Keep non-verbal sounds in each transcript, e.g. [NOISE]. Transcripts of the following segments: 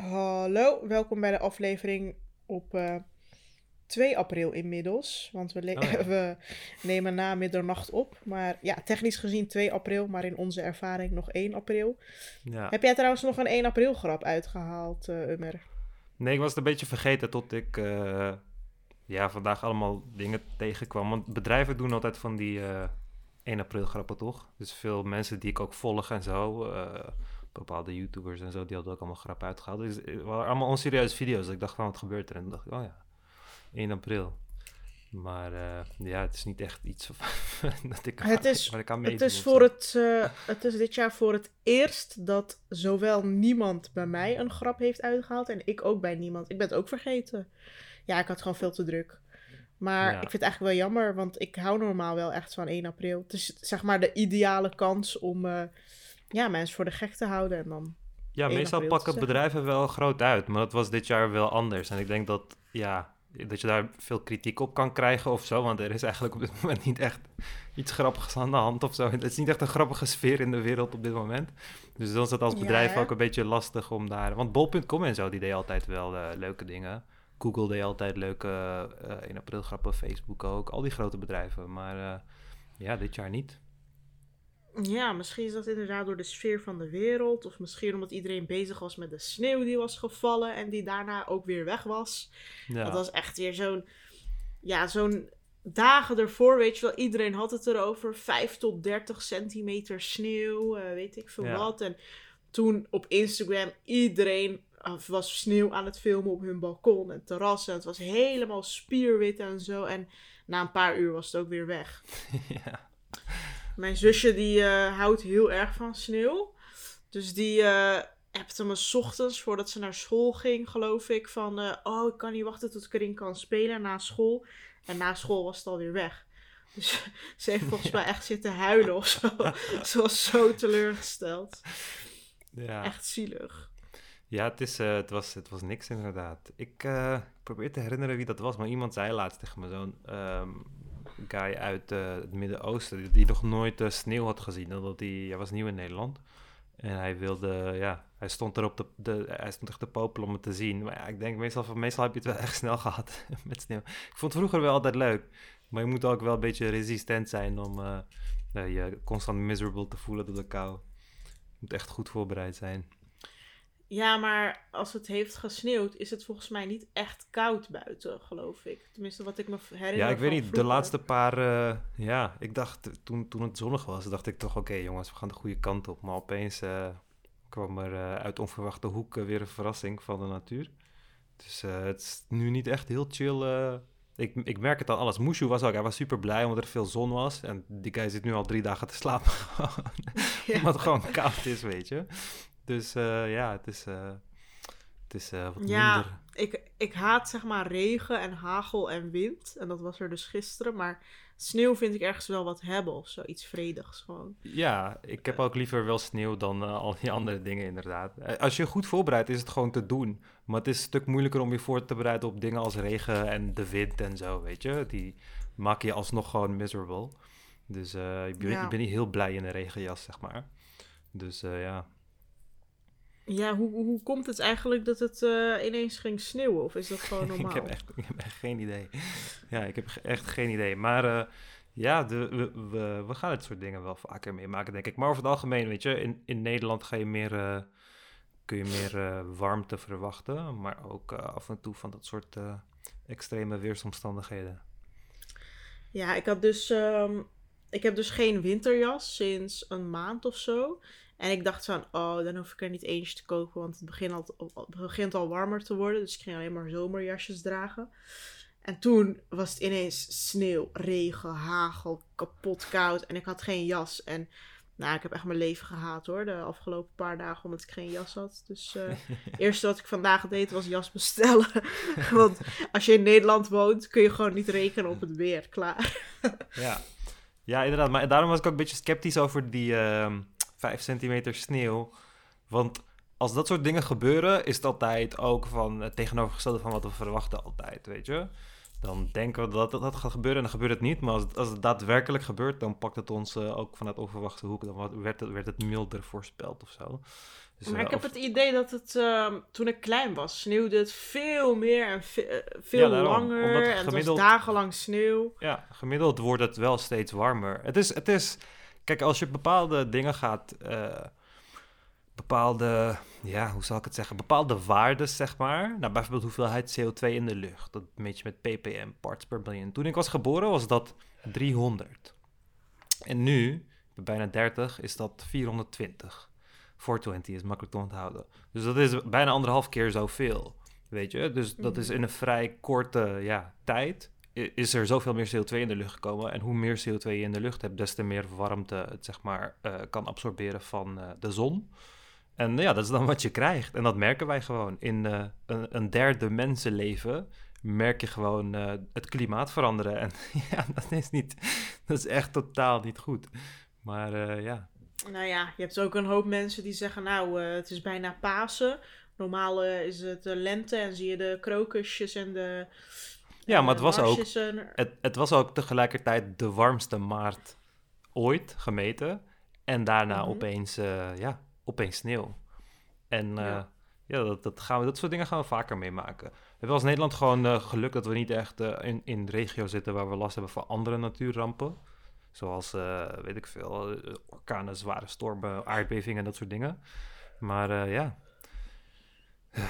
Hallo, welkom bij de aflevering op eh 2 april inmiddels. Want we, Oh ja. [LAUGHS] we nemen na middernacht op. Maar ja, technisch gezien 2 april, maar in onze ervaring nog 1 april. Ja. Heb jij trouwens nog een 1 april grap uitgehaald, eh Ummer? Nee, ik was het een beetje vergeten tot ik eh, ja, vandaag allemaal dingen tegenkwam. Want bedrijven doen altijd van die eh 1 april grappen, toch? Dus veel mensen die ik ook volg en zo, bepaalde YouTubers en zo, die hadden ook allemaal grappen uitgehaald. Dus het waren allemaal onserieuze video's. Ik dacht van, wat gebeurt er? En dacht ik, oh ja, 1 april. Maar eh, ja, het is niet echt iets [LAUGHS] dat ik, Het is- waar ik aan Het is, voor het, eh, het is dit jaar voor het eerst dat zowel niemand bij mij een grap heeft uitgehaald en ik ook bij niemand. Ik ben het ook vergeten. Ja, ik had gewoon veel te druk. Maar Ja. ik vind het eigenlijk wel jammer, want ik hou normaal wel echt van 1 april. Het is zeg maar de ideale kans om eh, ja, mensen voor de gek te houden. En dan... Ja, 1 meestal pakken bedrijven wel groot uit, maar dat was dit jaar wel anders. En ik denk dat, ja, dat je daar veel kritiek op kan krijgen of zo, want er is eigenlijk op dit [LAUGHS] moment niet echt iets grappigs aan de hand of zo. Het is niet echt een grappige sfeer in de wereld op dit moment. Dus dan is het als bedrijf ook een beetje lastig om daar... Want bol.com en zo, die deed altijd wel eh, leuke dingen. Google deed altijd leuke eh 1 april grappen, Facebook ook, al die grote bedrijven. Maar eh, ja, dit jaar niet. Ja, misschien is dat inderdaad door de sfeer van de wereld. Of misschien omdat iedereen bezig was met de sneeuw die was gevallen en die daarna ook weer weg was. Ja. Dat was echt weer zo'n. Ja, zo'n. Dagen ervoor, weet je wel, iedereen had het erover. 5 tot 30 centimeter sneeuw, eh, weet ik veel Ja. wat. En toen op Instagram, iedereen eh, was sneeuw aan het filmen op hun balkon en terrassen. Het was helemaal spierwit en zo. En na een paar uur was het ook weer weg. [LAUGHS] ja. Mijn zusje die eh, houdt heel erg van sneeuw. Dus die eh appte me 's ochtends voordat ze naar school ging, geloof ik. Van, eh, oh, ik kan niet wachten tot ik erin kan spelen na school. En na school was het alweer weg. Dus [LAUGHS] ze heeft [LAUGHS] volgens mij echt zitten huilen of zo. [LAUGHS] ze was zo teleurgesteld. ja. Echt zielig. Ja, het, is, het, was, het was niks inderdaad. Ik probeer te herinneren wie dat was, maar iemand zei laatst tegen me, zo'n ehm, guy uit eh, het Midden-Oosten, die, nog nooit eh, sneeuw had gezien, omdat hij, was nieuw in Nederland. En hij wilde, ja, hij stond erop, de, de, hij stond echt te popelen om het te zien. Maar ja, ik denk meestal, meestal heb je het wel [LAUGHS] echt snel gehad [LAUGHS] met sneeuw. Ik vond het vroeger wel altijd leuk, maar je moet ook wel een beetje resistent zijn om eh, je constant miserable te voelen door de kou. Je moet echt goed voorbereid zijn. Ja, maar als het heeft gesneeuwd, is het volgens mij niet echt koud buiten, geloof ik. Tenminste, wat ik me herinner. Ja, ik weet niet. De laatste paar. eh, ja, ik dacht toen, toen het zonnig was, dacht ik toch: oké, jongens, we gaan de goede kant op. Maar opeens eh, kwam er eh, uit onverwachte hoeken weer een verrassing van de natuur. Dus het is nu niet echt heel chill. ik, ik merk het aan alles. Mushu was ook, hij was super blij omdat er veel zon was. En die guy zit nu al drie dagen te slapen. [LAUGHS] Ja. Omdat het gewoon koud is, weet je. Dus eh, ja, het is. eh, het is eh, wat Ja. minder. Ik, ik haat zeg maar regen en hagel en wind. En dat was er dus gisteren. Maar sneeuw vind ik ergens wel wat hebben of zo. Iets vredigs gewoon. Ja, ik heb ook liever wel sneeuw dan al die [LAUGHS] andere dingen inderdaad. Als je goed voorbereidt is het gewoon te doen. Maar het is een stuk moeilijker om je voor te bereiden op dingen als regen en de wind en zo, weet je. Die maak je alsnog gewoon miserable. Dus ik, ben, Ja. ik ben niet heel blij in een regenjas, zeg maar. Dus ja. Ja, hoe, hoe komt het eigenlijk dat het eh, ineens ging sneeuwen? Of is dat gewoon normaal? [LAUGHS] ik, heb echt, [LAUGHS] ik heb echt geen idee. Ja, ik heb echt geen idee. Maar eh, ja, de, we, we, we gaan het soort dingen wel vaker meemaken, denk ik. Maar over het algemeen, weet je, in, in Nederland ga je meer, eh, kun je meer warmte verwachten. Maar ook af en toe van dat soort extreme weersomstandigheden. Ja, ik had dus. ehm, ik heb dus geen winterjas sinds een maand of zo. En ik dacht van, oh, dan hoef ik er niet eentje te kopen, want het begint al, het begint al warmer te worden. Dus ik ging alleen maar zomerjasjes dragen. En toen was het ineens sneeuw, regen, hagel, kapot koud. En ik had geen jas. En nou, ik heb echt mijn leven gehaat hoor, de afgelopen paar dagen, omdat ik geen jas had. Dus eh, [LAUGHS] het eerste wat ik vandaag deed was jas bestellen. [LAUGHS] want als je in Nederland woont, kun je gewoon niet rekenen op het weer. Klaar. Ja. ja, inderdaad. Maar daarom was ik ook een beetje sceptisch over die ehm 5 centimeter sneeuw. Want als dat soort dingen gebeuren, is het altijd ook van het tegenovergestelde van wat we verwachten altijd, weet je. Dan denken we dat dat, dat gaat gebeuren en dan gebeurt het niet. Maar als het, als het daadwerkelijk gebeurt, dan pakt het ons eh, ook vanuit onverwachte hoeken. Dan werd het, werd het milder voorspeld of zo. Dus, Maar eh, ik heb of- het idee dat het, ehm, toen ik klein was, sneeuwde het veel meer en ve- eh, veel Ja, daarom. langer. En het was dagenlang sneeuw. Ja, gemiddeld wordt het wel steeds warmer. Het is, het is kijk, als je bepaalde dingen gaat, eh, bepaalde, ja, hoe zal ik het zeggen, bepaalde waarden, zeg maar. Nou, bijvoorbeeld hoeveelheid CO2 in de lucht. Dat meet je met ppm, parts per billion. Toen ik was geboren was dat 300. En nu, bijna 30, is dat 420. 420 is makkelijk te onthouden. Dus dat is bijna anderhalf keer zoveel. Weet je? Dus dat is Mhm. in een vrij korte ja, tijd is er zoveel meer CO2 in de lucht gekomen. En hoe meer CO2 je in de lucht hebt, des te meer warmte het zeg maar, eh, kan absorberen van eh, de zon. En ja, dat is dan wat je krijgt. En dat merken wij gewoon. In eh, een, een derde mensenleven merk je gewoon het klimaat veranderen. En [LAUGHS] ja, dat is, niet, dat is echt totaal niet goed. Maar ja, Nou ja, je hebt ook een hoop mensen die zeggen, nou, het is bijna Pasen. Normaal is het lente en zie je de krokusjes en de Ja, maar het was ook- het, het was ook tegelijkertijd de warmste maart ooit gemeten. En daarna Mhm. opeens, eh, ja, opeens sneeuw. En eh, Ja. ja, dat, dat, gaan we, dat soort dingen gaan we vaker meemaken. We hebben als Nederland gewoon eh, geluk dat we niet echt in, in regio zitten waar we last hebben van andere natuurrampen. Zoals, weet ik veel, orkanen, zware stormen, aardbevingen en dat soort dingen. Maar ja,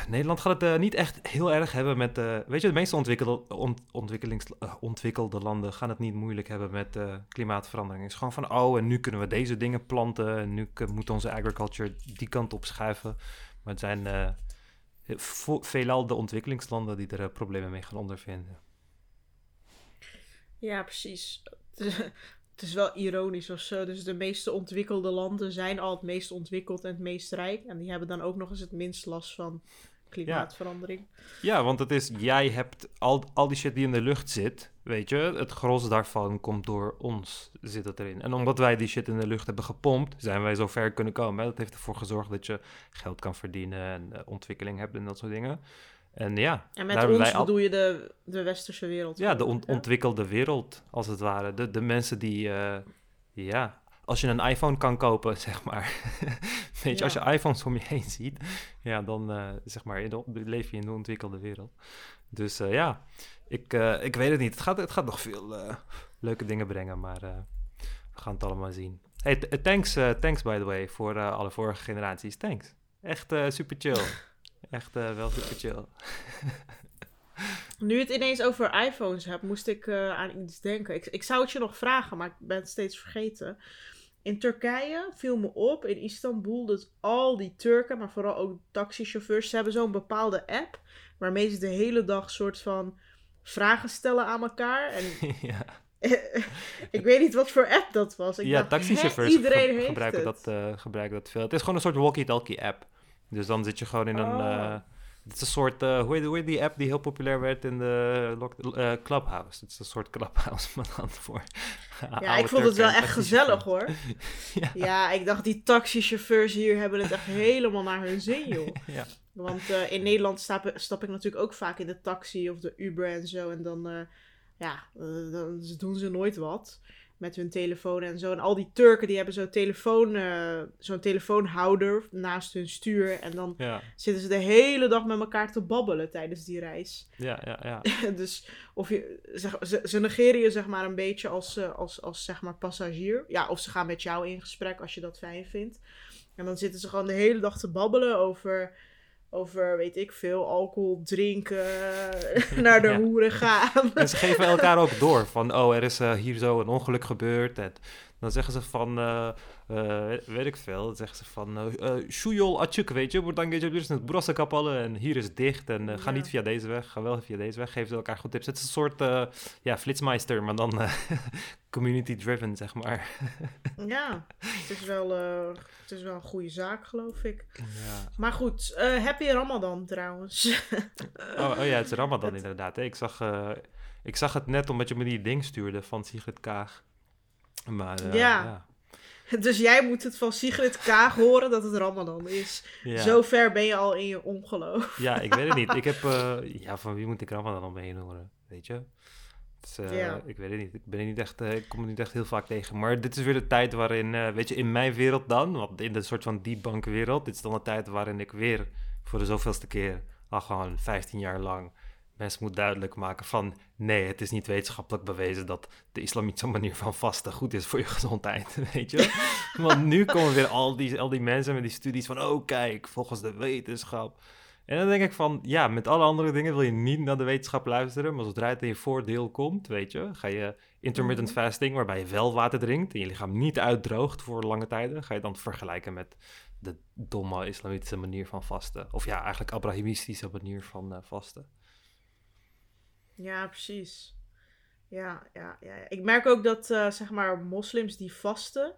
Nederland gaat het eh, niet echt heel erg hebben met... eh, weet je, de meeste ontwikkelde, ont- eh, ontwikkelde landen gaan het niet moeilijk hebben met klimaatverandering. Het is gewoon van, oh, en nu kunnen we deze dingen planten... en nu moet onze agriculture die kant op schuiven. Maar het zijn veelal de ontwikkelingslanden die er problemen mee gaan ondervinden. Ja, precies. [LAUGHS] Het is, wel ironisch of. Dus de meeste ontwikkelde landen zijn al het meest ontwikkeld en het meest rijk. En die hebben dan ook nog eens het minst last van klimaatverandering. Ja, want het is, jij hebt al, al die shit die in de lucht zit, weet je, het gros daarvan komt door ons, zit het erin. En omdat wij die shit in de lucht hebben gepompt, zijn wij zo ver kunnen komen. Hè? Dat heeft ervoor gezorgd dat je geld kan verdienen en eh, ontwikkeling hebt en dat soort dingen. En ja, En met ons al- bedoel je de, de westerse wereld. ja, de ontwikkelde wereld, als het ware. De, de mensen die, eh, ja, als je een iPhone kan kopen, [LAUGHS] zeg maar. Weet je, als je iPhones om je heen ziet, ja, dan eh, zeg maar, de, leef je in de ontwikkelde wereld. Dus eh, ja, ik, ik weet het niet. Het gaat, het gaat nog veel leuke dingen brengen, maar we gaan het allemaal zien. Hey, thanks, thanks by the way, voor alle vorige generaties. Thanks. Echt super chill. [LAUGHS] Echt eh, wel super chill. Nu je het ineens over iPhones hebt, moest ik eh, aan iets denken. Ik, ik zou het je nog vragen, maar ik ben het steeds vergeten. In Turkije viel me op, in Istanbul, dat al die Turken, maar vooral ook taxichauffeurs, ze hebben zo'n bepaalde app waarmee ze de hele dag soort van vragen stellen aan elkaar. En [LAUGHS] ja. [LAUGHS] ik weet niet wat voor app dat was. Ik ja, dacht, taxichauffeurs iedereen ge- heeft gebruiken, het. dat, eh, gebruiken dat veel. Het is gewoon een soort walkie-talkie app. Dus dan zit je gewoon in een... Oh. eh, het is een soort... eh, hoe, heet, hoe heet die app die heel populair werd in de eh, Clubhouse? Het is een soort Clubhouse, [LAUGHS] maar dan voor Ja, ik vond het wel echt gezellig hoor. [LAUGHS] ja. Ja, ik dacht die taxichauffeurs hier hebben het echt helemaal naar hun zin, [LAUGHS] joh. ja. Want in Nederland stap, stap ik natuurlijk ook vaak in de taxi of de Uber en zo. En dan, ja, dan doen ze nooit wat met hun telefoon en zo. En al die Turken die hebben zo'n telefoon, eh, zo'n telefoonhouder naast hun stuur. En dan Ja, zitten ze de hele dag met elkaar te babbelen tijdens die reis. ja, ja, ja. [LAUGHS] dus of je, zeg, ze, ze negeren je zeg maar een beetje als, eh, als, als zeg maar passagier. Ja, of ze gaan met jou in gesprek als je dat fijn vindt. En dan zitten ze gewoon de hele dag te babbelen over, over weet ik veel, alcohol drinken, [LAUGHS] naar de Ja. hoeren gaan. En ze geven elkaar ook door van, oh, er is eh, hier zo een ongeluk gebeurd. En dan zeggen ze van, eh, eh, weet- ik veel, dan zeggen ze van, eh eh, Shuyol weet je, dus het brosse kapalle en hier is dicht en ga Ja. niet via deze weg, ga wel via deze weg. Geven ze elkaar goed tips. Het is een soort, ja, flitsmeister, maar dan [LAUGHS] community-driven, zeg maar. [LAUGHS] ja, het is, wel, het is wel een goede zaak, geloof ik. Ja. Maar goed, happy Ramadan trouwens. [LAUGHS] Oh, oh ja, het is Ramadan inderdaad. hè. Ik zag, ik zag het net omdat je me die ding stuurde van Sigrid Kaag. Maar eh, Ja. [LAUGHS] dus jij moet het van Sigrid Kaag horen dat het Ramadan is. Ja. Zo ver ben je al in je ongeloof. Ja, ik weet het niet. Ik [LAUGHS] heb, eh, ja, van wie moet ik Ramadan dan mee horen? Weet je? Het is, eh, Ja. Ik weet het niet. Ik, ben niet echt, ik kom er niet echt heel vaak tegen. Maar dit is weer de tijd waarin, weet je, in mijn wereld dan, want in de soort van deepbank wereld, dit is dan de tijd waarin ik weer voor de zoveelste keer al gewoon 15 jaar lang mensen moet duidelijk maken van nee, het is niet wetenschappelijk bewezen dat de islamitische manier van vasten goed is voor je gezondheid, [LAUGHS] weet je? [LAUGHS] Want nu komen weer al die, al die mensen met die studies van oh kijk, volgens de wetenschap. En dan denk ik van, ja, met alle andere dingen wil je niet naar de wetenschap luisteren, maar zodra het in je voordeel komt, weet je, ga je intermittent Mhm. fasting, waarbij je wel water drinkt en je lichaam niet uitdroogt voor lange tijden, ga je dan vergelijken met de domme islamitische manier van vasten. Of ja, eigenlijk abrahimistische manier van eh, vasten. Ja, precies. Ja, ja, ja. ja. Ik merk ook dat, eh, zeg maar, moslims die vasten.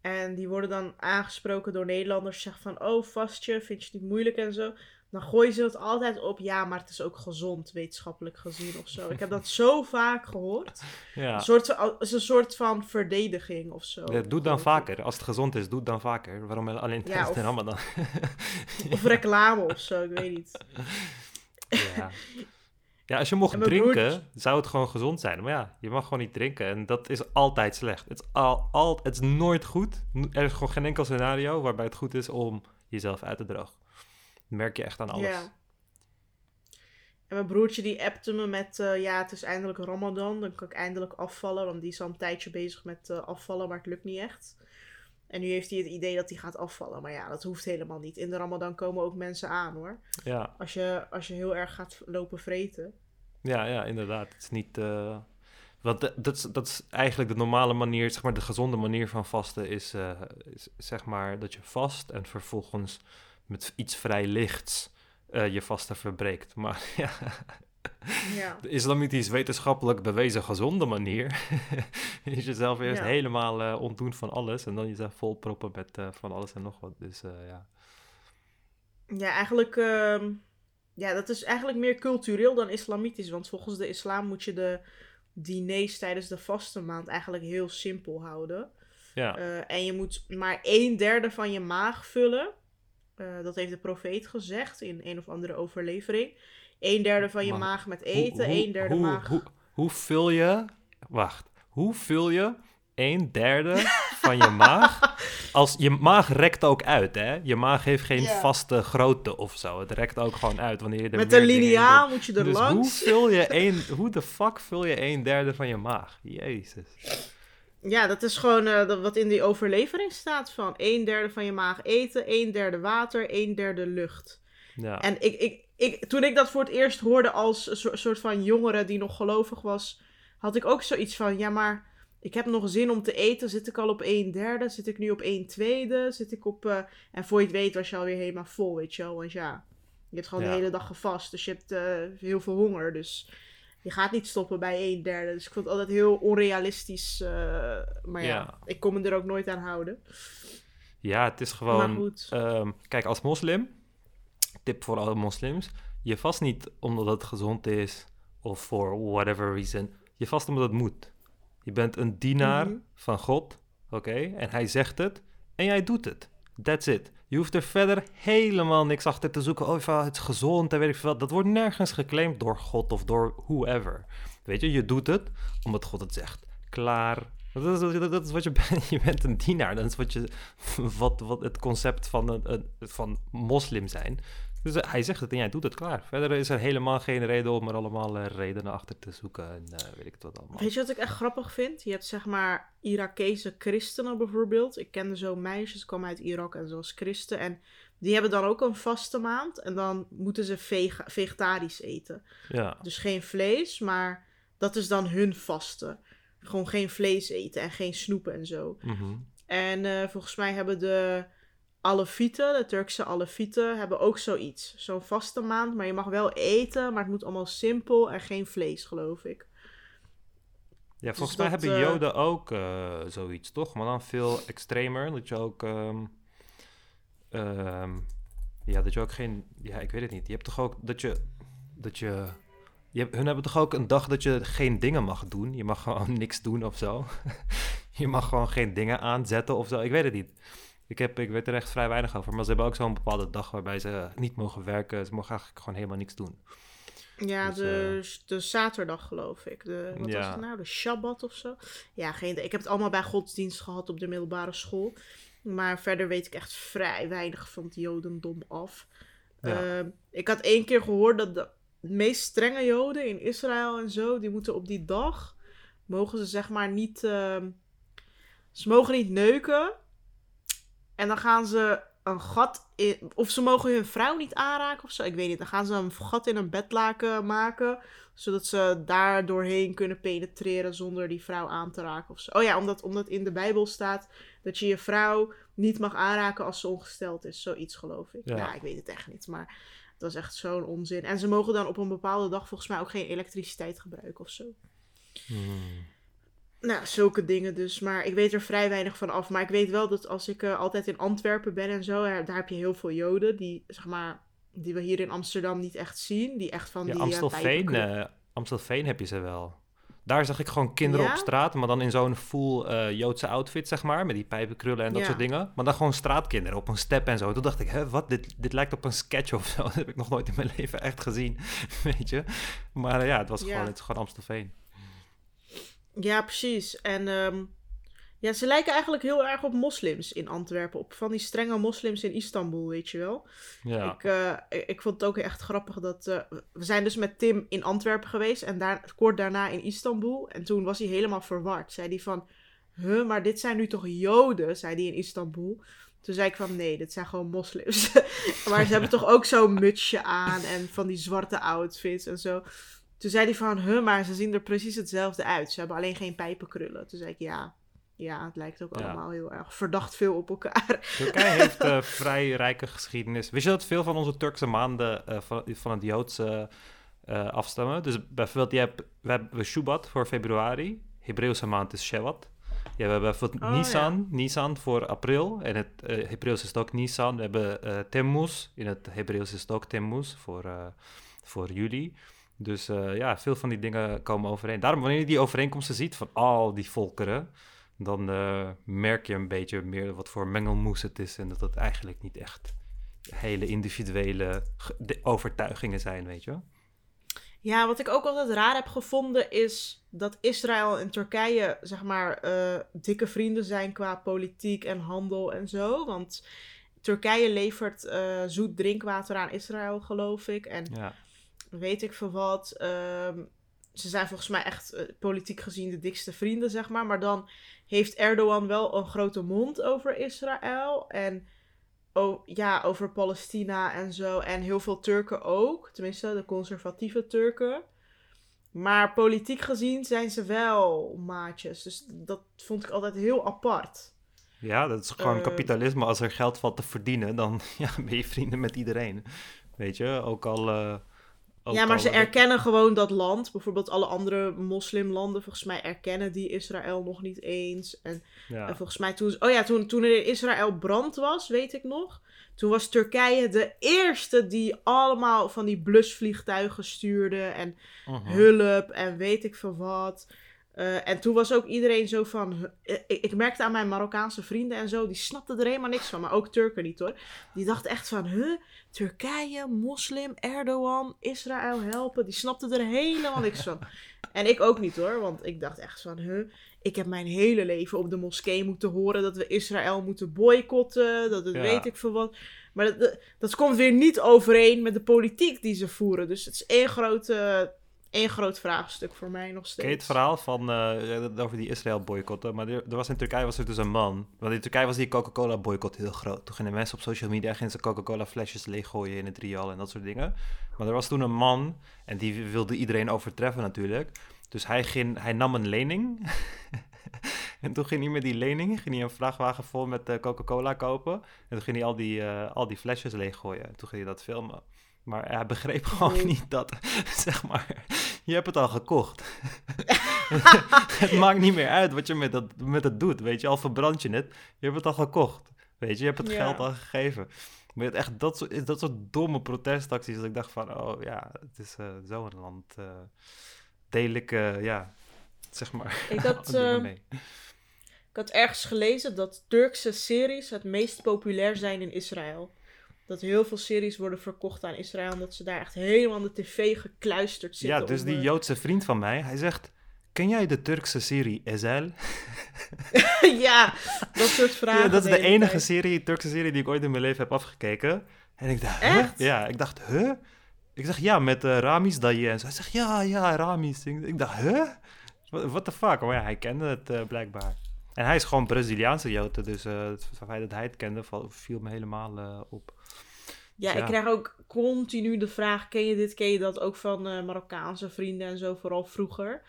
En die worden dan aangesproken door Nederlanders. Zeggen van, oh, vast je, vind je het niet moeilijk en zo. Dan gooien ze het altijd op, ja, maar het is ook gezond, wetenschappelijk gezien of zo. Ik heb dat zo [LAUGHS] vaak gehoord. Ja, Een soort, het is een soort van verdediging of zo. Ja, doe dan vaker. Als het gezond is, doe het dan vaker. Waarom alleen tijdens of- de Ramadan? [LAUGHS] Of reclame of zo, ik weet niet. Ja. [LAUGHS] ja, als je mocht drinken, zou het gewoon gezond zijn. Maar ja, je mag gewoon niet drinken. En dat is altijd slecht. Het is, al, al, het is nooit goed. Er is gewoon geen enkel scenario waarbij het goed is om jezelf uit te drogen. Dat merk je echt aan alles. Ja. En mijn broertje die appte me met, eh, ja, het is eindelijk Ramadan, dan kan ik eindelijk afvallen. Want die is al een tijdje bezig met eh, afvallen, maar het lukt niet echt. En nu heeft hij het idee dat hij gaat afvallen. Maar ja, dat hoeft helemaal niet. In de Ramadan komen ook mensen aan hoor. Ja, Als je, als je heel erg gaat lopen vreten. ja, ja, inderdaad. Het is niet... eh, Want dat, dat, is, dat is eigenlijk de normale manier, zeg maar de gezonde manier van vasten is, eh, is zeg maar dat je vast en vervolgens met iets vrij lichts eh, je vasten verbreekt. Maar [LAUGHS] ja, [LAUGHS] Ja. de islamitisch wetenschappelijk bewezen gezonde manier [LAUGHS] is jezelf eerst Ja. helemaal eh, ontdoen van alles en dan jezelf volproppen met eh, van alles en nog wat. Dus eh, ja. Ja, eigenlijk. ehm, ja, dat is eigenlijk meer cultureel dan islamitisch. Want volgens de islam moet je de diners tijdens de vastenmaand eigenlijk heel simpel houden. Ja, en je moet maar een derde van je maag vullen. Dat heeft de profeet gezegd in een of andere overlevering. Een derde van je Maar maag met Hoe- eten, hoe, een derde hoe, maag. Hoe, hoe vul je... Wacht. Hoe vul je een derde van je maag? [LAUGHS] Als, je maag rekt ook uit, hè? Je maag heeft geen vaste grootte of zo. Het rekt ook gewoon uit wanneer je er met een doet. moet je er Dus hoe langs. vul je [LAUGHS] een... Hoe de fuck vul je een derde van je maag? Jezus. Ja, dat is gewoon eh, wat in die overlevering staat van een derde van je maag eten, een derde water, een derde lucht. Ja. En ik, ik, ik, toen ik dat voor het eerst hoorde als een soort- soort van jongere die nog gelovig was, had ik ook zoiets van, ja maar ik heb nog zin om te eten. Zit ik al op een derde? Zit ik nu op een tweede? Zit ik op... eh, En voor je het weet was je alweer helemaal vol, weet je wel. Want ja, je hebt gewoon Ja. de hele dag gevast. Dus je hebt eh, heel veel honger. Dus je gaat niet stoppen bij een derde. Dus ik vond het altijd heel onrealistisch. eh, maar ja, Ja. ik kon me er ook nooit aan houden. Ja, het is gewoon. ehm, kijk, als moslim, tip voor alle moslims: je vast niet omdat het gezond is of for whatever reason. Je vast omdat het moet. Je bent een dienaar Mhm. van God, oké? En hij zegt het en jij doet het. That's it. Je hoeft er verder helemaal niks achter te zoeken. Oh, het is gezond en weet ik veel. Dat wordt nergens geclaimd door God of door whoever. Weet je, je doet het omdat God het zegt. Klaar. Dat is, dat, dat is wat je [LAUGHS] bent. Je bent een dienaar. Dat is wat, je, [LAUGHS] wat, wat het concept van, een, een- van moslim zijn. Dus eh, hij zegt het en jij doet het klaar. Verder is er helemaal geen reden om er allemaal eh, redenen achter te zoeken. En eh, weet ik het wat allemaal. Weet je wat ik echt grappig vind? Je hebt zeg maar Irakese christenen bijvoorbeeld. Ik kende zo meisjes, kwamen uit Irak en zoals christen. En die hebben dan ook een vaste maand. En dan moeten ze vega- vegetarisch eten. Ja, Dus geen vlees, maar dat is dan hun vaste. Gewoon geen vlees eten en geen snoepen en zo. mhm. En volgens mij hebben de Alefieten, de Turkse Alefieten, hebben ook zoiets. Zo'n vaste maand, maar je mag wel eten, maar het moet allemaal simpel en geen vlees, geloof ik. Ja, volgens Dus mij dat, hebben eh, Joden ook eh, zoiets, toch? Maar dan veel extremer. Dat je ook. ehm, ehm, ja, dat je ook geen. Ja, ik weet het niet. Je hebt toch ook dat je. Dat je. je hebt- hun hebben toch ook een dag dat je geen dingen mag doen. Je mag gewoon [LAUGHS] niks doen of zo. [LAUGHS] je mag gewoon geen dingen aanzetten of zo. Ik weet het niet. Ik, heb, ik weet er echt vrij weinig over. Maar ze hebben ook zo'n bepaalde dag waarbij ze niet mogen werken. Ze mogen eigenlijk gewoon helemaal niks doen. Ja, Dus, de, de zaterdag geloof ik. De, wat was het nou? De Shabbat of zo? Ja, geen. Ik heb het allemaal bij godsdienst gehad op de middelbare school. Maar verder weet ik echt vrij weinig van het jodendom af. Ja. Ehm, ik had één keer gehoord dat de meest strenge joden in Israël en zo... die moeten op die dag... mogen ze zeg maar niet... ehm, ze mogen niet neuken. En dan gaan ze een gat in... Of ze mogen hun vrouw niet aanraken of zo. Ik weet niet. Dan gaan ze een gat in een bedlaken maken. Zodat ze daar doorheen kunnen penetreren zonder die vrouw aan te raken of zo. Oh ja, omdat, omdat in de Bijbel staat dat je je vrouw niet mag aanraken als ze ongesteld is. Zoiets geloof ik. Ja. Ja, ik weet het echt niet. Maar dat is echt zo'n onzin. En ze mogen dan op een bepaalde dag volgens mij ook geen elektriciteit gebruiken of zo. Hmm. Nou, zulke dingen dus. Maar ik weet er vrij weinig van af. Maar ik weet wel dat als ik eh, altijd in Antwerpen ben en zo, daar heb je heel veel Joden die, zeg maar, die we hier in Amsterdam niet echt zien. Die echt van Ja, die. eh, Amstelveen, eh, Amstelveen heb je ze wel. Daar zag ik gewoon kinderen Ja? op straat, maar dan in zo'n full Joodse outfit, zeg maar. Met die pijpenkrullen en dat Ja. soort dingen. Maar dan gewoon straatkinderen op een step en zo. Toen dacht ik, hè, wat? Dit, dit lijkt op een sketch of zo. [LAUGHS] Dat heb ik nog nooit in mijn [LAUGHS] leven echt gezien, [LAUGHS] weet je. Maar ja, het was gewoon, het is gewoon Amstelveen. Ja, precies. En ehm, ja, ze lijken eigenlijk heel erg op moslims in Antwerpen. Op van die strenge moslims in Istanbul, weet je wel. Ja, Ik, eh, ik, ik vond het ook echt grappig dat... eh, we zijn dus met Tim in Antwerpen geweest en daar, kort daarna in Istanbul. En toen was hij helemaal verward. Zei hij van, huh, maar dit zijn nu toch Joden, zei hij in Istanbul. Toen zei ik van, nee, dit zijn gewoon moslims. [LAUGHS] maar ze hebben toch ook zo'n mutsje aan en van die zwarte outfits en zo. Toen zei hij van, huh, maar ze zien er precies hetzelfde uit. Ze hebben alleen geen pijpenkrullen. Toen zei ik, ja, ja, het lijkt ook Ja. allemaal heel erg verdacht veel op elkaar. Turkije heeft eh [LAUGHS] vrij rijke geschiedenis. Wist je dat veel van onze Turkse maanden eh, van, van het Joodse eh, afstammen? Dus bijvoorbeeld, je hebt, we hebben Shubat voor februari. Hebreeuwse maand is Shewat. Ja, we hebben bijvoorbeeld Oh, Nisan, Nisan voor april. En het Hebreeuws is het ook Nisan. We hebben Temmuz. In het Hebreeuws is het ook Temmuz voor, voor juli. Dus eh, ja, veel van die dingen komen overeen. Daarom, wanneer je die overeenkomsten ziet van al die volkeren, dan eh, merk je een beetje meer wat voor mengelmoes het is. En dat het eigenlijk niet echt hele individuele overtuigingen zijn, weet je wel. Ja, wat ik ook altijd raar heb gevonden is dat Israël en Turkije, zeg maar, eh, dikke vrienden zijn qua politiek en handel en zo. Want Turkije levert zoet drinkwater aan Israël, geloof ik. En Ja, weet ik veel wat. ehm, ze zijn volgens mij echt eh, politiek gezien de dikste vrienden, zeg maar. Maar dan heeft Erdogan wel een grote mond over Israël. En o- ja, over Palestina en zo. En heel veel Turken ook. Tenminste, de conservatieve Turken. Maar politiek gezien zijn ze wel maatjes. Dus dat vond ik altijd heel apart. ja dat is gewoon Eh. kapitalisme. Als er geld valt te verdienen, dan [LAUGHS] ja, ben je vrienden met iedereen. Weet je, ook al... eh, ja, maar ze erkennen gewoon dat land. Bijvoorbeeld alle andere moslimlanden, volgens mij erkennen die Israël nog niet eens. En, Ja. en volgens mij toen, oh ja, toen, toen er in Israël brand was, weet ik nog. Toen was Turkije de eerste die allemaal van die blusvliegtuigen stuurde. En Mhm. hulp en weet ik veel wat. Eh, en toen was ook iedereen zo van. huh, Ik, ik merkte aan mijn Marokkaanse vrienden en zo, die snapten er helemaal niks van. Maar ook Turken niet hoor. Die dachten echt van, huh, Turkije, moslim, Erdogan, Israël helpen. Die snapten er helemaal niks van. [LAUGHS] En ik ook niet hoor, want ik dacht echt van, huh, ik heb mijn hele leven op de moskee moeten horen dat we Israël moeten boycotten. Dat het Ja. weet ik veel wat. Maar dat, dat, dat komt weer niet overeen met de politiek die ze voeren. Dus het is één grote één groot vraagstuk voor mij nog steeds. Ken het verhaal van, eh, over die Israël boycotten? Maar er, er was in Turkije was er dus een man. Want in Turkije was die Coca-Cola boycott heel groot. Toen gingen mensen op social media gingen ze Coca-Cola flesjes leeggooien in het riool en dat soort dingen. Maar er was toen een man en die wilde iedereen overtreffen natuurlijk. Dus hij, ging, hij nam een lening. [LAUGHS] en toen ging hij met die lening ging hij een vrachtwagen vol met eh, Coca-Cola kopen. En toen ging hij al die, eh, al die flesjes leeggooien. En toen ging hij dat filmen. Maar hij begreep [LAUGHS] gewoon Nee. niet dat, [LAUGHS] zeg maar, je hebt het al gekocht. [LAUGHS] het maakt niet meer uit wat je met, dat, met het doet, weet je. Al verbrand je het, je hebt het al gekocht. Weet je, je hebt het Ja. geld al gegeven. Maar echt dat soort, dat soort domme protestacties. Dat ik dacht van, oh ja, het is eh, zo'n land. deel eh, ja, zeg maar, Ik had, eh, mee. Ik had ergens gelezen dat Turkse series het meest populair zijn in Israël. Dat heel veel series worden verkocht aan Israël. En dat ze daar echt helemaal aan de tv gekluisterd zitten. Ja, dus die eh, Joodse vriend van mij, hij zegt... Ken jij de Turkse serie Ezel? [LAUGHS] ja, dat soort vragen. Ja, dat is de enige tijd. serie, Turkse serie die ik ooit in mijn leven heb afgekeken. En ik dacht, huh? Ja, ik dacht, huh? Ik zeg, ja, met eh Ramis Daye en zo. Hij zegt, ja, ja, Ramis. Ik, dacht, huh? What what the fuck? Maar ja, hij kende het eh, blijkbaar. En hij is gewoon Braziliaanse Joden, dus eh, het feit dat hij het kende viel me helemaal op. Ja, Ja. ik krijg ook continu de vraag: ken je dit, ken je dat? Ook van eh, Marokkaanse vrienden en zo, vooral vroeger.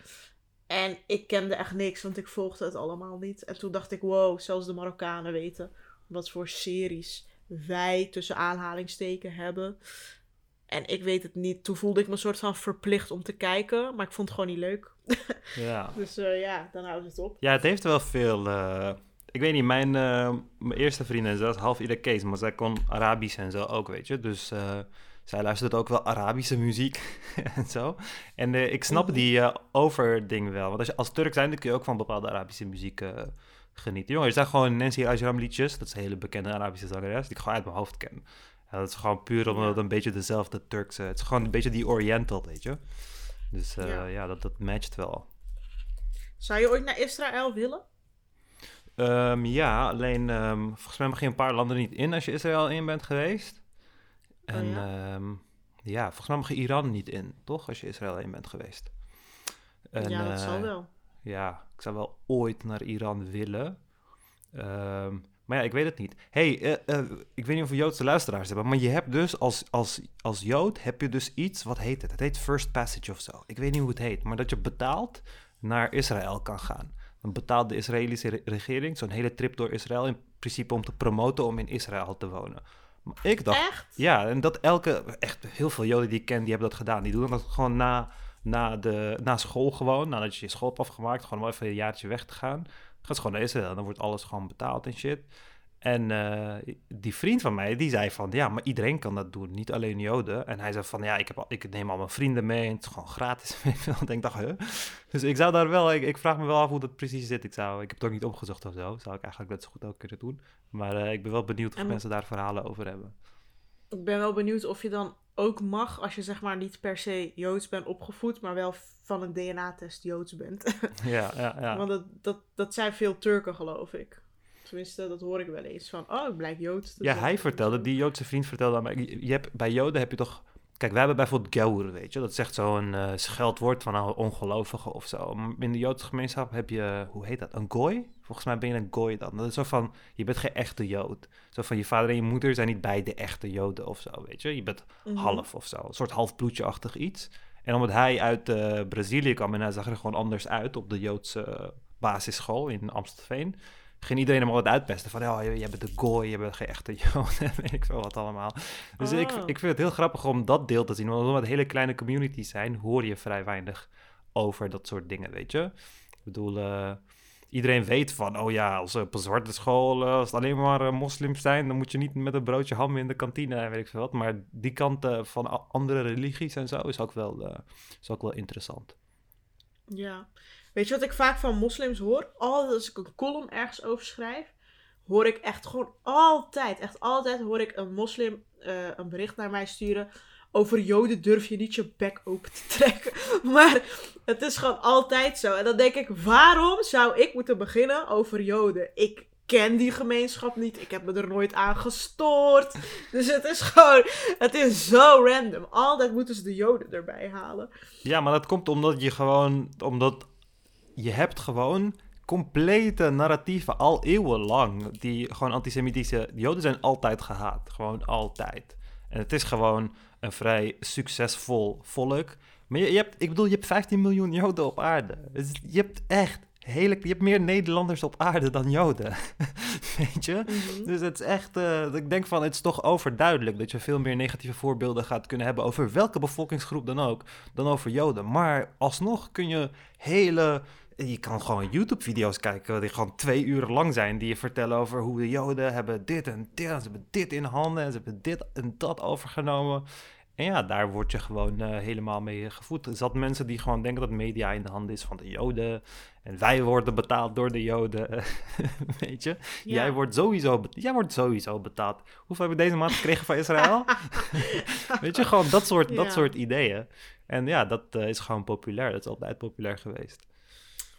En ik kende echt niks, want ik volgde het allemaal niet. En toen dacht ik: wow, zelfs de Marokkanen weten wat voor series wij tussen aanhalingsteken hebben. En ik weet het niet. Toen voelde ik me een soort van verplicht om te kijken, maar ik vond het gewoon niet leuk. [LAUGHS] Ja. Dus eh, ja, dan houdt het op. Ja, het heeft wel veel. eh, ik weet niet, mijn, eh, mijn eerste vriendin, ze was half Irakees, maar zij kon Arabisch en zo ook, weet je. Dus eh, zij luisterde ook wel Arabische muziek [LAUGHS] en zo. En eh, ik snap Mhm. die overding wel. Want als je als Turk zijn, dan kun je ook van bepaalde Arabische muziek genieten. Jongen, er zijn gewoon Nancy Ajram liedjes. Dat is een hele bekende Arabische zangeres, die ik gewoon uit mijn hoofd ken. Ja, dat is gewoon puur omdat het een beetje dezelfde Turkse... Het is gewoon een beetje die Oriental, weet je. Dus Ja. ja, dat, dat matcht wel. Zou je ooit naar Israël willen? Ehm, ja, alleen ehm, volgens mij mag je een paar landen niet in als je Israël in bent geweest. En Oh ja? ja? ja, volgens mij mag je Iran niet in, toch? Als je Israël in bent geweest. En, ja, dat eh, zal wel. Ja, ik zou wel ooit naar Iran willen. Ehm, maar ja, ik weet het niet. hey, eh, eh, ik weet niet of we Joodse luisteraars hebben, maar je hebt dus als, als, als Jood heb je dus iets, wat heet het? Het heet First Passage of zo. Ik weet niet hoe het heet, maar dat je betaald naar Israël kan gaan. Dan betaalt de Israëlische re- regering zo'n hele trip door Israël in principe om te promoten om in Israël te wonen. Maar ik dacht, Echt? ja, en dat elke, echt heel veel Joden die ik ken, die hebben dat gedaan. Die doen dat gewoon na, na, de, na school gewoon, nadat je je school hebt afgemaakt, gewoon om even een jaartje weg te gaan. Gaat ze gewoon naar Israël, dan wordt alles gewoon betaald en shit. En eh, die vriend van mij, die zei van, ja, maar iedereen kan dat doen, niet alleen Joden. En hij zei van, ja, ik, heb al, ik neem al mijn vrienden mee en het is gewoon gratis. [LAUGHS] En ik dacht, huh? Dus ik zou daar wel, ik, ik vraag me wel af hoe dat precies zit. Ik, zou, ik heb het ook niet opgezocht of zo, zou ik eigenlijk net zo goed ook kunnen doen. Maar eh, ik ben wel benieuwd of En- mensen daar verhalen over hebben. Ik ben wel benieuwd of je dan ook mag, als je zeg maar niet per se Joods bent opgevoed, maar wel van een DNA-test Joods bent. Ja, ja, ja. [LAUGHS] Want dat, dat, dat zijn veel Turken, geloof ik. Tenminste, dat hoor ik wel eens. Van, oh, ik blijk Joods. Ja, hij vertelde, die Joodse vriend vertelde aan mij. Je, hebt, bij Joden heb je toch. Kijk, wij hebben bijvoorbeeld Gaur, weet je. Dat echt zo'n eh scheldwoord van een ongelovige of zo. In de Joodse gemeenschap heb je, hoe heet dat? Een gooi? Volgens mij ben je een gooi dan. Dat is zo van, je bent geen echte Jood. Zo van, je vader en je moeder zijn niet beide echte Joden of zo, weet je. Je bent Mhm. half of zo. Een soort halfbloedje-achtig iets. En omdat hij uit eh, Brazilië kwam en hij zag er gewoon anders uit op de Joodse basisschool in Amstelveen, ging iedereen hem altijd uitpesten van, oh, jij bent de gooi, je bent geen echte Jood, [LAUGHS] en weet ik veel wat allemaal. Dus ik, Oh. ik vind het heel grappig om dat deel te zien, want omdat het hele kleine communities zijn, hoor je vrij weinig over dat soort dingen, weet je. Ik bedoel, eh, iedereen weet van, oh ja, als op een zwarte school, eh, als het alleen maar eh, moslims zijn, dan moet je niet met een broodje ham in de kantine en weet ik veel wat. Maar die kant van andere religies en zo is ook wel, is ook wel interessant. Ja. Weet je wat ik vaak van moslims hoor? Altijd als ik een column ergens over schrijf, hoor ik echt gewoon altijd, echt altijd hoor ik een moslim eh, een bericht naar mij sturen. Over joden durf je niet je bek open te trekken. [LAUGHS] Maar het is gewoon altijd zo. En dan denk ik, waarom zou ik moeten beginnen over joden? Ik ken die gemeenschap niet. Ik heb me er nooit aan gestoord. [LAUGHS] Dus het is gewoon, het is zo random. Altijd moeten ze de joden erbij halen. Ja, maar dat komt omdat je gewoon, omdat je hebt gewoon complete narratieven al eeuwenlang die gewoon antisemitische Joden zijn altijd gehaat, gewoon altijd. En het is gewoon een vrij succesvol volk. Maar je, je hebt, ik bedoel, je hebt 15 miljoen Joden op aarde. Dus je hebt echt hele, je hebt meer Nederlanders op aarde dan Joden, [LAUGHS] weet je? Mhm. Dus het is echt, eh, ik denk van, het is toch overduidelijk dat je veel meer negatieve voorbeelden gaat kunnen hebben over welke bevolkingsgroep dan ook, dan over Joden. Maar alsnog kun je hele, je kan gewoon YouTube-video's kijken die gewoon twee uur lang zijn, die je vertellen over hoe de Joden hebben dit en dit, en ze hebben dit in handen en ze hebben dit en dat overgenomen. En ja, daar word je gewoon eh, helemaal mee gevoed. Er zat mensen die gewoon denken dat media in de handen is van de Joden. En wij worden betaald door de Joden. [LAUGHS] Weet je? Ja. Jij, wordt sowieso jij wordt sowieso betaald. Hoeveel heb je deze maand gekregen van Israël? [LAUGHS] Weet je, gewoon dat soort, dat soort ideeën. En ja, dat eh, is gewoon populair. Dat is altijd populair geweest.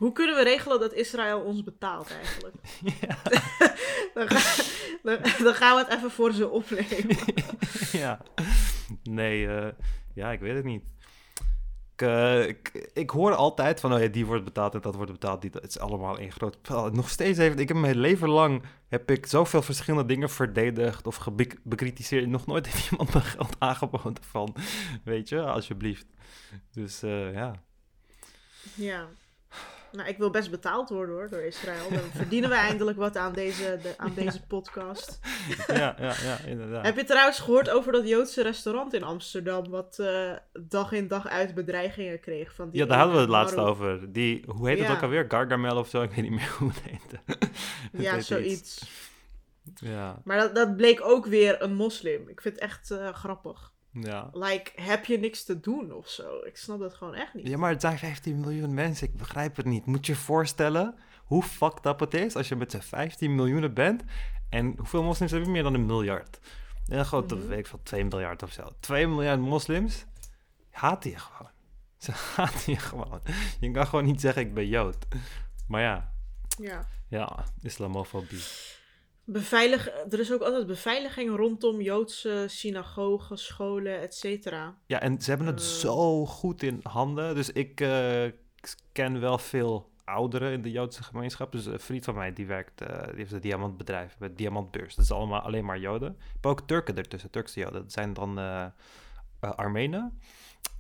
Hoe kunnen we regelen dat Israël ons betaalt eigenlijk? [LAUGHS] [LAUGHS] dan, ga- dan, dan gaan we het even voor ze opnemen. [LAUGHS] ja. Nee, eh, ja, ik weet het niet. Ik, eh, ik, ik hoor altijd van, oh ja, die wordt betaald en dat wordt betaald. Die, het is allemaal één groot. Nog steeds even, ik heb mijn leven lang, heb ik zoveel verschillende dingen verdedigd of bekritiseerd. Nog nooit heeft iemand me geld aangeboden van, weet je, alsjeblieft. Dus eh, ja. Ja. Nou, ik wil best betaald worden hoor, door Israël. Dan [LAUGHS] verdienen we eindelijk wat aan deze, de, aan deze podcast. ja, ja, ja, inderdaad. Heb je trouwens gehoord over dat Joodse restaurant in Amsterdam, wat eh, dag in dag uit bedreigingen kreeg? Van die Ja, daar hadden we het laatst over. Die, hoe heet het Ja. ook alweer? Gargamel of zo? Ik weet niet meer hoe het heette. [LAUGHS] Het Ja, zoiets. Ja, Maar dat, dat bleek ook weer een moslim. Ik vind het echt eh, grappig. Ja. Like, heb je niks te doen of zo? Ik snap dat gewoon echt niet. Ja, maar het zijn 15 miljoen mensen. Ik begrijp het niet. Moet je je voorstellen hoe fucked up het is als je met z'n 15 miljoenen bent. En hoeveel moslims heb je? Meer dan een miljard. En dan gewoon, Mhm. weet ik van 2 miljard of zo. 2 miljard moslims haten je gewoon. [LAUGHS] Ze haten je gewoon. Je kan gewoon niet zeggen ik ben Jood. Maar ja, Ja. ja, islamofobie. Beveilig, er is ook altijd beveiliging rondom Joodse synagogen, scholen, et cetera. Ja, en ze hebben het Eh. zo goed in handen. Dus ik eh, ken wel veel ouderen in de Joodse gemeenschap. Dus een vriend van mij die werkt, eh, die heeft een diamantbedrijf met diamantbeurs. Dat is allemaal alleen maar Joden. Maar ook Turken ertussen, Turkse Joden. Dat zijn dan Armenen.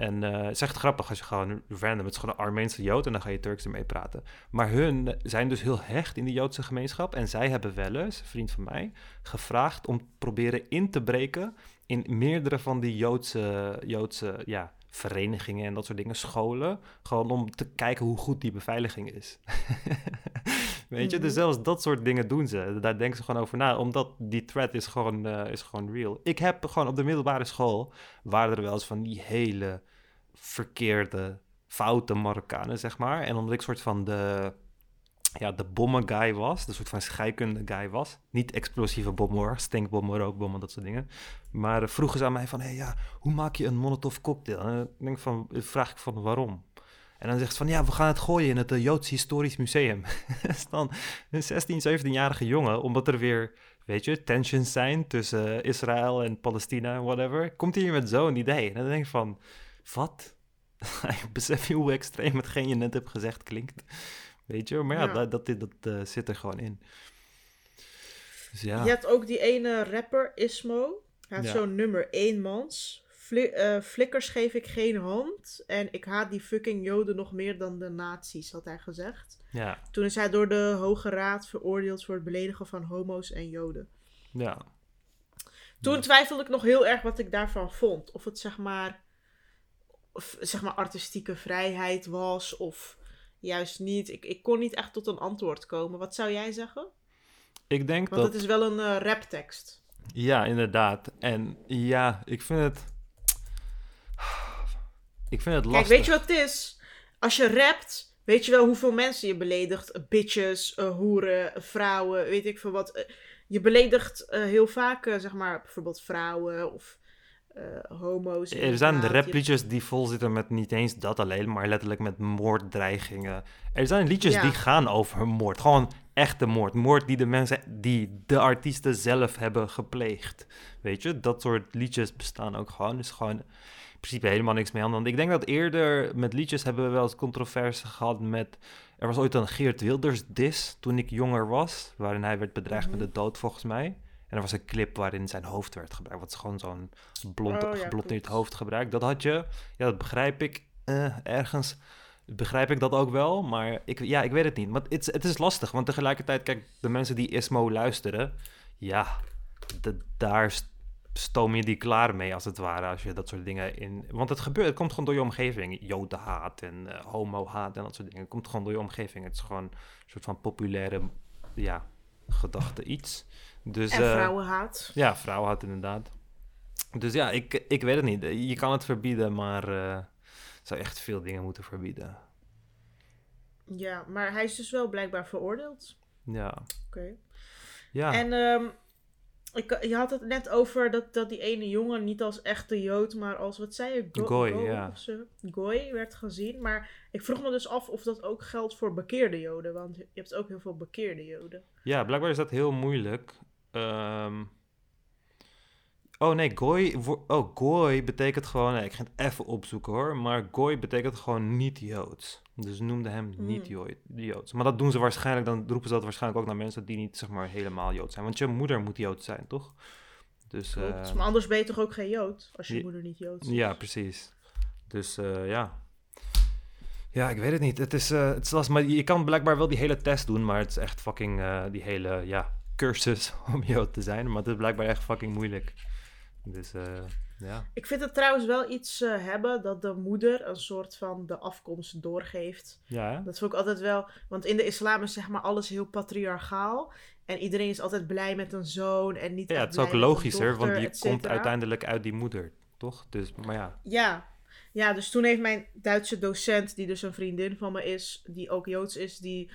En eh, het is echt grappig als je gewoon random, het is gewoon een Armeense Jood en dan ga je Turks ermee praten. Maar hun zijn dus heel hecht in de Joodse gemeenschap. En zij hebben wel eens, een vriend van mij, gevraagd om te proberen in te breken in meerdere van die Joodse, Joodse ja, verenigingen en dat soort dingen, scholen. Gewoon om te kijken hoe goed die beveiliging is. [LAUGHS] Weet je, dus Mhm. zelfs dat soort dingen doen ze. Daar denken ze gewoon over na, omdat die threat is gewoon, eh, is gewoon real. Ik heb gewoon op de middelbare school, waren er wel eens van die hele verkeerde, foute Marokkanen, zeg maar. En omdat ik soort van de, ja, de bommen guy was, de soort van scheikunde guy was. Niet explosieve bommen hoor, stinkbommen, rookbommen, dat soort dingen. Maar eh, vroegen ze aan mij van, hé hey, ja, hoe maak je een molotov cocktail? En dan denk van, eh, vraag ik van, waarom? En dan zegt ze van, ja, we gaan het gooien in het eh, Joods Historisch Museum. [LAUGHS] Is dan een 16, 17-jarige jongen, omdat er weer, weet je, tensions zijn tussen Israël en Palestina en whatever. Komt hij hier met zo'n idee? En dan denk ik van, wat? ik [LAUGHS] besef je hoe extreem hetgeen je net hebt gezegd klinkt. Weet je, maar ja, Ja. dat, dat, dat eh, zit er gewoon in. Dus ja. Je hebt ook die ene rapper, Ismo. Hij heeft Ja. zo'n nummer, eenmans. Fli eh, flikkers geef ik geen hand. En ik haat die fucking joden nog meer dan de nazi's, had hij gezegd. ja, Toen is hij door de Hoge Raad veroordeeld voor het beledigen van homo's en joden. ja. Toen twijfelde ik nog heel erg wat ik daarvan vond. Of het zeg maar, zeg maar artistieke vrijheid was of juist niet. Ik, ik kon niet echt tot een antwoord komen. Wat zou jij zeggen? Ik denk Want dat... het is wel een eh, raptekst. Ja, inderdaad. En ja, ik vind het... Ik vind het lastig. Kijk, weet je wat het is? Als je rapt, weet je wel hoeveel mensen je beledigt. Bitches, eh, hoeren, vrouwen, weet ik veel wat. Eh, Je beledigt eh, heel vaak, eh, zeg maar, bijvoorbeeld vrouwen of eh, homo's. Er zijn rapliedjes die vol zitten met niet eens dat alleen, maar letterlijk met moorddreigingen. Er zijn liedjes Ja. die gaan over moord. Gewoon echte moord. Moord die de mensen, die de artiesten zelf hebben gepleegd. Weet je, dat soort liedjes bestaan ook gewoon. Dus gewoon in principe helemaal niks mee aan. Want ik denk dat eerder met liedjes hebben we wel eens controverse gehad met... Er was ooit een Geert Wilders dis toen ik jonger was, waarin hij werd bedreigd Mhm. met de dood volgens mij. En er was een clip waarin zijn hoofd werd gebruikt. Wat is gewoon zo'n blond, Oh, ja, geblondeerd hoofd gebruikt. Dat had je. Ja, dat begrijp ik. eh, ergens begrijp ik dat ook wel. Maar ik, ja, ik weet het niet. Maar het, is- het is lastig. Want tegelijkertijd, kijk, de mensen die Ismo luisteren. Ja, de- daar st- stoom je die klaar mee als het ware. Als je dat soort dingen in. Want het gebeurt. Het komt gewoon door je omgeving. Jodenhaat en eh homohaat en dat soort dingen. Het komt gewoon door je omgeving. Het is gewoon een soort van populaire. Ja, gedachte iets. Dus, En eh, vrouwenhaat. ja, vrouwenhaat inderdaad. Dus ja, ik, ik weet het niet. Je kan het verbieden, maar uh, zou echt veel dingen moeten verbieden. Ja, maar hij is dus wel blijkbaar veroordeeld. Ja. Oké. Ja. En um, ik, je had het net over dat, dat die ene jongen niet als echte Jood, maar als, wat zei je? Go Goy, Go ja. zo? Goy werd gezien. Maar ik vroeg me dus af of dat ook geldt voor bekeerde Joden. Want je hebt ook heel veel bekeerde Joden. Ja, blijkbaar is dat heel moeilijk. Um, oh nee, Goy, oh, Goy betekent gewoon... Nee, ik ga het even opzoeken hoor. Maar Goy betekent gewoon niet Joods. Dus noemde hem niet Hmm. Joods. Maar dat doen ze waarschijnlijk, dan roepen ze dat waarschijnlijk ook naar mensen die niet zeg maar helemaal Jood zijn. Want je moeder moet Jood zijn, toch? Dus, Klopt. uh, maar anders ben je toch ook geen Jood, als je moeder niet Jood is. Ja, precies. Dus uh, ja. Ja, ik weet het niet. Het is, uh, het is lastig, maar je kan blijkbaar wel die hele test doen, maar het is echt fucking uh, die hele ja, cursus [LAUGHS] om Jood te zijn. Maar het is blijkbaar echt fucking moeilijk. Dus uh, ja. Ik vind het trouwens wel iets uh, hebben dat de moeder een soort van de afkomst doorgeeft. Ja, hè? Dat vond ik altijd wel. Want in de islam is zeg maar alles heel patriarchaal. En iedereen is altijd blij met een zoon en niet. Ja, het is ook logischer, want die komt uiteindelijk uit die moeder, toch? Dus, maar ja. Ja. Ja, dus toen heeft mijn Duitse docent, die dus een vriendin van me is, die ook Joods is, die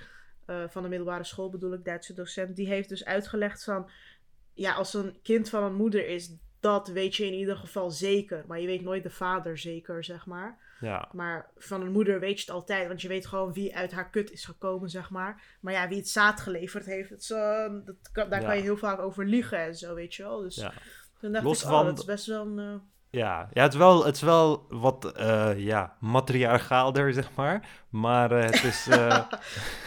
uh, van de middelbare school bedoel ik, Duitse docent, die heeft dus uitgelegd van, ja, als een kind van een moeder is, dat weet je in ieder geval zeker. Maar je weet nooit de vader zeker, zeg maar. Ja. Maar van een moeder weet je het altijd. Want je weet gewoon wie uit haar kut is gekomen, zeg maar. Maar ja, wie het zaad geleverd heeft, het uh, dat kan, daar Ja. kan je heel vaak over liegen en zo, weet je wel. Dus ja. toen dacht Los ik, van- oh, dat is best wel een... eh, Ja, ja het, is wel, het is wel wat eh ja, matriarchaalder, zeg maar. Maar eh, het is... eh,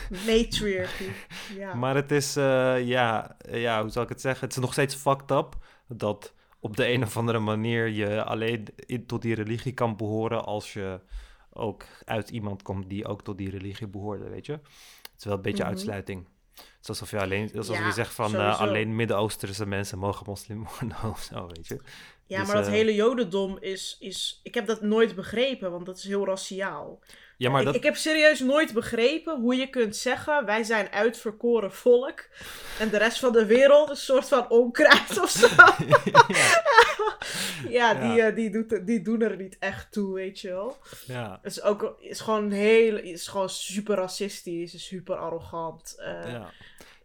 [LAUGHS] matriarchy. Ja. [LAUGHS] Maar het is, ja, ja, hoe zal ik het zeggen? Het is nog steeds fucked up dat op de een of andere manier je alleen in, tot die religie kan behoren als je ook uit iemand komt die ook tot die religie behoorde, weet je? Het is wel een beetje Mhm. uitsluiting. Het is alsof je, alleen, alsof Ja, je zegt van alleen Midden-Oosterse mensen mogen moslim [LAUGHS] worden of zo, weet je? Ja, Dus, maar dat eh, hele jodendom is, is... Ik heb dat nooit begrepen, want dat is heel raciaal. Ja, maar ik, dat... ik heb serieus nooit begrepen hoe je kunt zeggen... wij zijn uitverkoren volk... en de rest van de wereld een soort van onkruid of zo. [LAUGHS] [LAUGHS] ja, ja, die, Ja. eh, die, doet, die doen er niet echt toe, weet je wel. ja, Het is ook is gewoon heel... is gewoon super racistisch, is super arrogant. eh, Ja.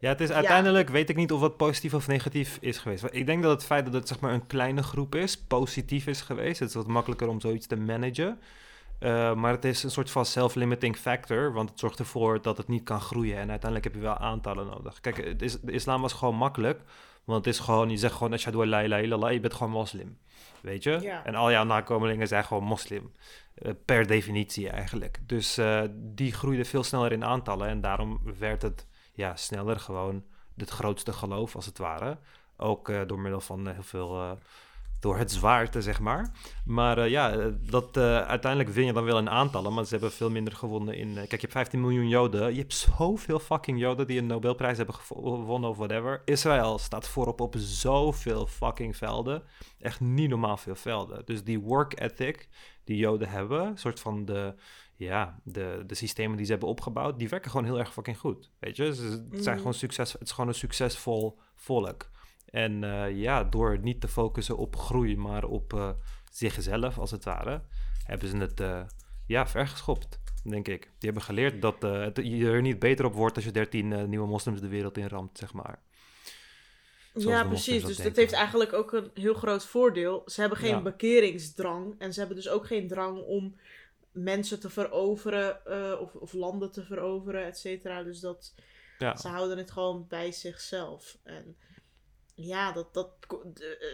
Ja, het is uiteindelijk, weet ik niet of het positief of negatief is geweest. Ik denk dat het feit dat het zeg maar een kleine groep is, positief is geweest. Het is wat makkelijker om zoiets te managen. Uh, maar het is een soort van self-limiting factor, want het zorgt ervoor dat het niet kan groeien. En uiteindelijk heb je wel aantallen nodig. Kijk, het is, de islam was gewoon makkelijk, want het is gewoon, je zegt gewoon, ashhadu an la ilaha illallah, je bent gewoon moslim. Weet je? Ja. En al jouw nakomelingen zijn gewoon moslim. Uh, per definitie eigenlijk. Dus uh, die groeide veel sneller in aantallen en daarom werd het ja, sneller gewoon het grootste geloof, als het ware. Ook uh, door middel van heel veel. Uh, door het zwaarte, zeg maar. Maar ja, dat, uiteindelijk win je dan wel in aantallen, maar ze hebben veel minder gewonnen in. kijk, je hebt 15 miljoen Joden. Je hebt zoveel fucking Joden die een Nobelprijs hebben gewonnen of whatever. Israël staat voorop op zoveel fucking velden. Echt niet normaal veel velden. Dus die work ethic die Joden hebben, soort van de ja, de, de systemen die ze hebben opgebouwd, die werken gewoon heel erg fucking goed. Weet je, ze, het, zijn Mm. gewoon succes, het is gewoon een succesvol volk. En uh, ja, door niet te focussen op groei, maar op uh, zichzelf als het ware, hebben ze het uh, ja, vergeschopt, denk ik. Die hebben geleerd dat het, je er niet beter op wordt als je 13 nieuwe moslims de wereld in ramt, zeg maar. Zoals ja, precies. Dus dat heeft eigenlijk ook een heel groot voordeel. Ze hebben geen ja. bekeringsdrang en ze hebben dus ook geen drang om mensen te veroveren uh, of, of, landen te veroveren, et cetera. Dus dat ja. ze houden het gewoon bij zichzelf. En ja, dat, dat,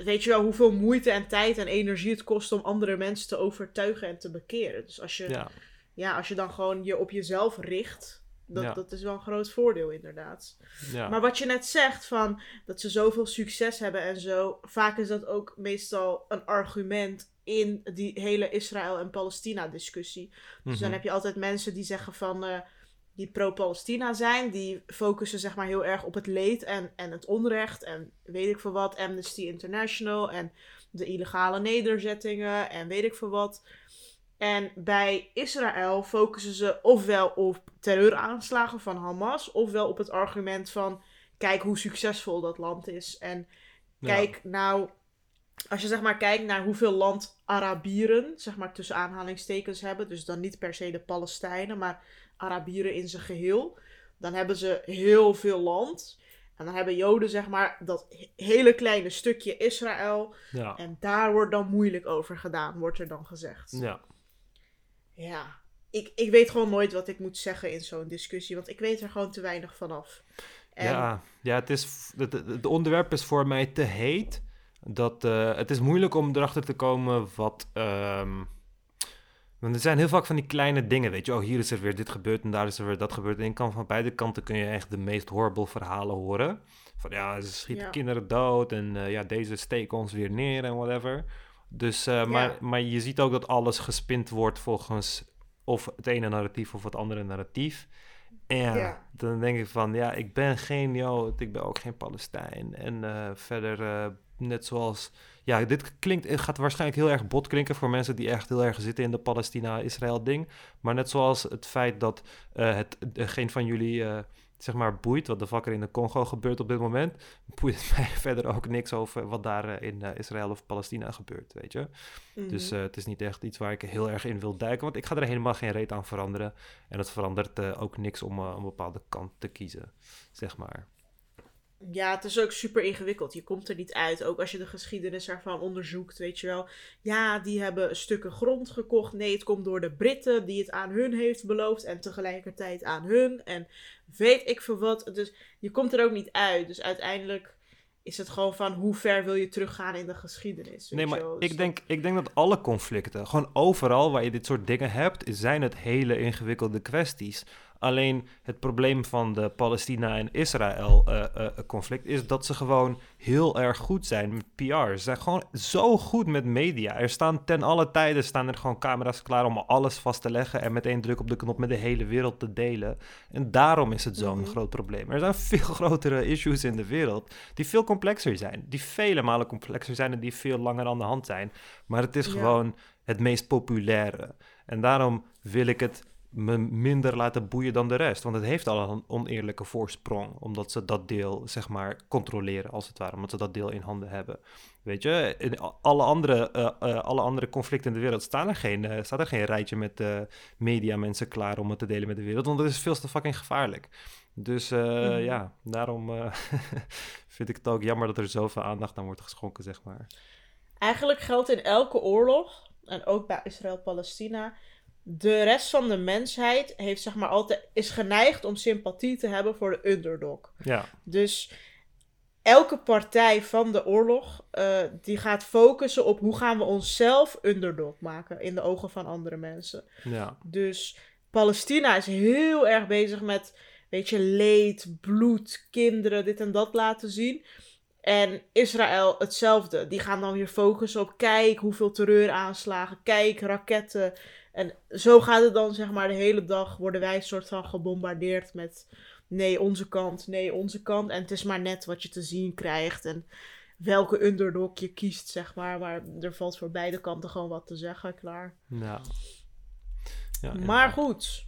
weet je wel hoeveel moeite en tijd en energie het kost om andere mensen te overtuigen en te bekeren. Dus als je, ja. Ja, als je dan gewoon je op jezelf richt, dat, Ja. dat is wel een groot voordeel inderdaad. Ja. Maar wat je net zegt, van dat ze zoveel succes hebben en zo, vaak is dat ook meestal een argument in die hele Israël- en Palestina-discussie. Dus dan Mhm. heb je altijd mensen die zeggen van, eh, die pro-Palestina zijn, die focussen zeg maar heel erg op het leed en, en het onrecht en weet ik veel wat, Amnesty International en de illegale nederzettingen en weet ik veel wat. En bij Israël focussen ze ofwel op terreuraanslagen van Hamas, ofwel op het argument van kijk hoe succesvol dat land is. En Ja. kijk nou als je zeg maar kijkt naar hoeveel land Arabieren, zeg maar tussen aanhalingstekens hebben, dus dan niet per se de Palestijnen, maar Arabieren in zijn geheel, dan hebben ze heel veel land. En dan hebben Joden zeg maar dat hele kleine stukje Israël. Ja. En daar wordt dan moeilijk over gedaan, wordt er dan gezegd. Ja. Ja, ik, ik weet gewoon nooit wat ik moet zeggen in zo'n discussie, want ik weet er gewoon te weinig vanaf. En Ja, ja het, is, het, onderwerp is voor mij te heet. Dat, eh, het is moeilijk om erachter te komen wat. ehm, want er zijn heel vaak van die kleine dingen, weet je. Oh, hier is er weer dit gebeurd en daar is er weer dat gebeurd. En je kan van beide kanten kun je echt de meest horrible verhalen horen. Van ja, ze schieten Ja. kinderen dood en eh, ja, deze steken ons weer neer en whatever. Dus, eh, maar, maar je ziet ook dat alles gespind wordt volgens of het ene narratief of het andere narratief. En ja, dan denk ik van, ja, ik ben geen Jood, ik ben ook geen Palestijn. En eh, verder, eh, net zoals, ja, dit klinkt, het gaat waarschijnlijk heel erg bot klinken voor mensen die echt heel erg zitten in de Palestina-Israël ding. Maar net zoals het feit dat het geen van jullie, zeg maar, boeit wat de fuck er in de Congo gebeurt op dit moment, boeit het [LAUGHS] mij verder ook niks over wat daar eh, in eh, Israël of Palestina gebeurt, weet je. mhm. Dus eh, het is niet echt iets waar ik heel erg in wil duiken, want ik ga er helemaal geen reet aan veranderen. En het verandert ook niks om een bepaalde kant te kiezen, zeg maar. Ja, het is ook super ingewikkeld. Je komt er niet uit. Ook als je de geschiedenis ervan onderzoekt, weet je wel. Ja, die hebben stukken grond gekocht. Nee, het komt door de Britten die het aan hun heeft beloofd. En tegelijkertijd aan hun. En weet ik veel wat. Dus je komt er ook niet uit. Dus uiteindelijk is het gewoon van hoe ver wil je teruggaan in de geschiedenis. weet Nee, je maar wel. Dus ik denk, ik denk dat alle conflicten, gewoon overal waar je dit soort dingen hebt, zijn het hele ingewikkelde kwesties. Alleen het probleem van de Palestina- en Israël-conflict is dat ze gewoon heel erg goed zijn met PR. Ze zijn gewoon zo goed met media. Er staan ten alle tijden staan er gewoon camera's klaar om alles vast te leggen en met één druk op de knop met de hele wereld te delen. En daarom is het zo'n Mhm. groot probleem. Er zijn [LAUGHS] veel grotere issues in de wereld die veel complexer zijn. Die vele malen complexer zijn en die veel langer aan de hand zijn. Maar het is Ja. gewoon het meest populaire. En daarom wil ik het me minder laten boeien dan de rest. Want het heeft al een oneerlijke voorsprong. Omdat ze dat deel, zeg maar, controleren als het ware. Omdat ze dat deel in handen hebben. Weet je, in alle andere, eh, eh, alle andere conflicten in de wereld staan er geen, eh, staat er geen rijtje met media mensen klaar om het te delen met de wereld. Want dat is veel te fucking gevaarlijk. Dus Mhm. ja, daarom [LAUGHS] vind ik het ook jammer dat er zoveel aandacht aan wordt geschonken, zeg maar. Eigenlijk geldt in elke oorlog, en ook bij Israël-Palestina, de rest van de mensheid heeft zeg maar altijd, is geneigd om sympathie te hebben voor de underdog. Ja, Dus elke partij van de oorlog, eh, die gaat focussen op hoe gaan we onszelf underdog maken in de ogen van andere mensen. ja, Dus Palestina is heel erg bezig met, weet je, leed, bloed, kinderen, dit en dat laten zien. En Israël hetzelfde. Die gaan dan weer focussen op, kijk hoeveel terreuraanslagen, kijk raketten. En zo gaat het dan, zeg maar, de hele dag worden wij soort van gebombardeerd met, nee, onze kant, nee, onze kant. En het is maar net wat je te zien krijgt en welke underdog je kiest, zeg maar. Maar er valt voor beide kanten gewoon wat te zeggen, klaar. ja. ja Maar goed.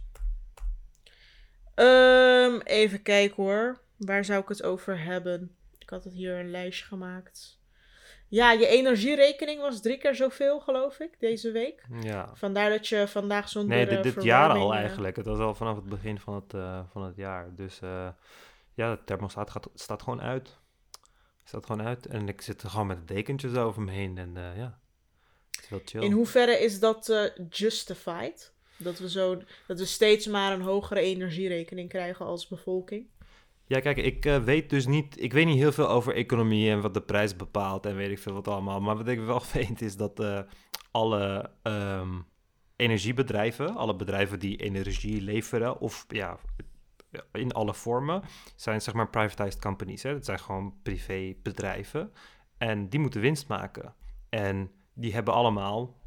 Ehm, even kijken hoor. Waar zou ik het over hebben? Ik had het hier een lijstje gemaakt. Ja, je energierekening was drie keer zoveel, geloof ik, deze week. Ja. Vandaar dat je vandaag zonder Nee, dit, dit jaar al eh, eigenlijk. Het was al vanaf het begin van het, eh, van het jaar. Dus eh, ja, de thermostaat gaat, staat gewoon uit. Staat gewoon uit. En ik zit er gewoon met dekentjes over me heen. En ja, het is wel chill. In hoeverre is dat justified? Dat we, zo, dat we steeds maar een hogere energierekening krijgen als bevolking? Ja, kijk, ik eh, weet dus niet... Ik weet niet heel veel over economie en wat de prijs bepaalt en weet ik veel wat allemaal. Maar wat ik wel [LAUGHS] weet is dat eh, alle ehm, energiebedrijven, alle bedrijven die energie leveren, of ja, in alle vormen, zijn zeg maar privatized companies. Hè? Dat zijn gewoon privébedrijven. En die moeten winst maken. En die hebben allemaal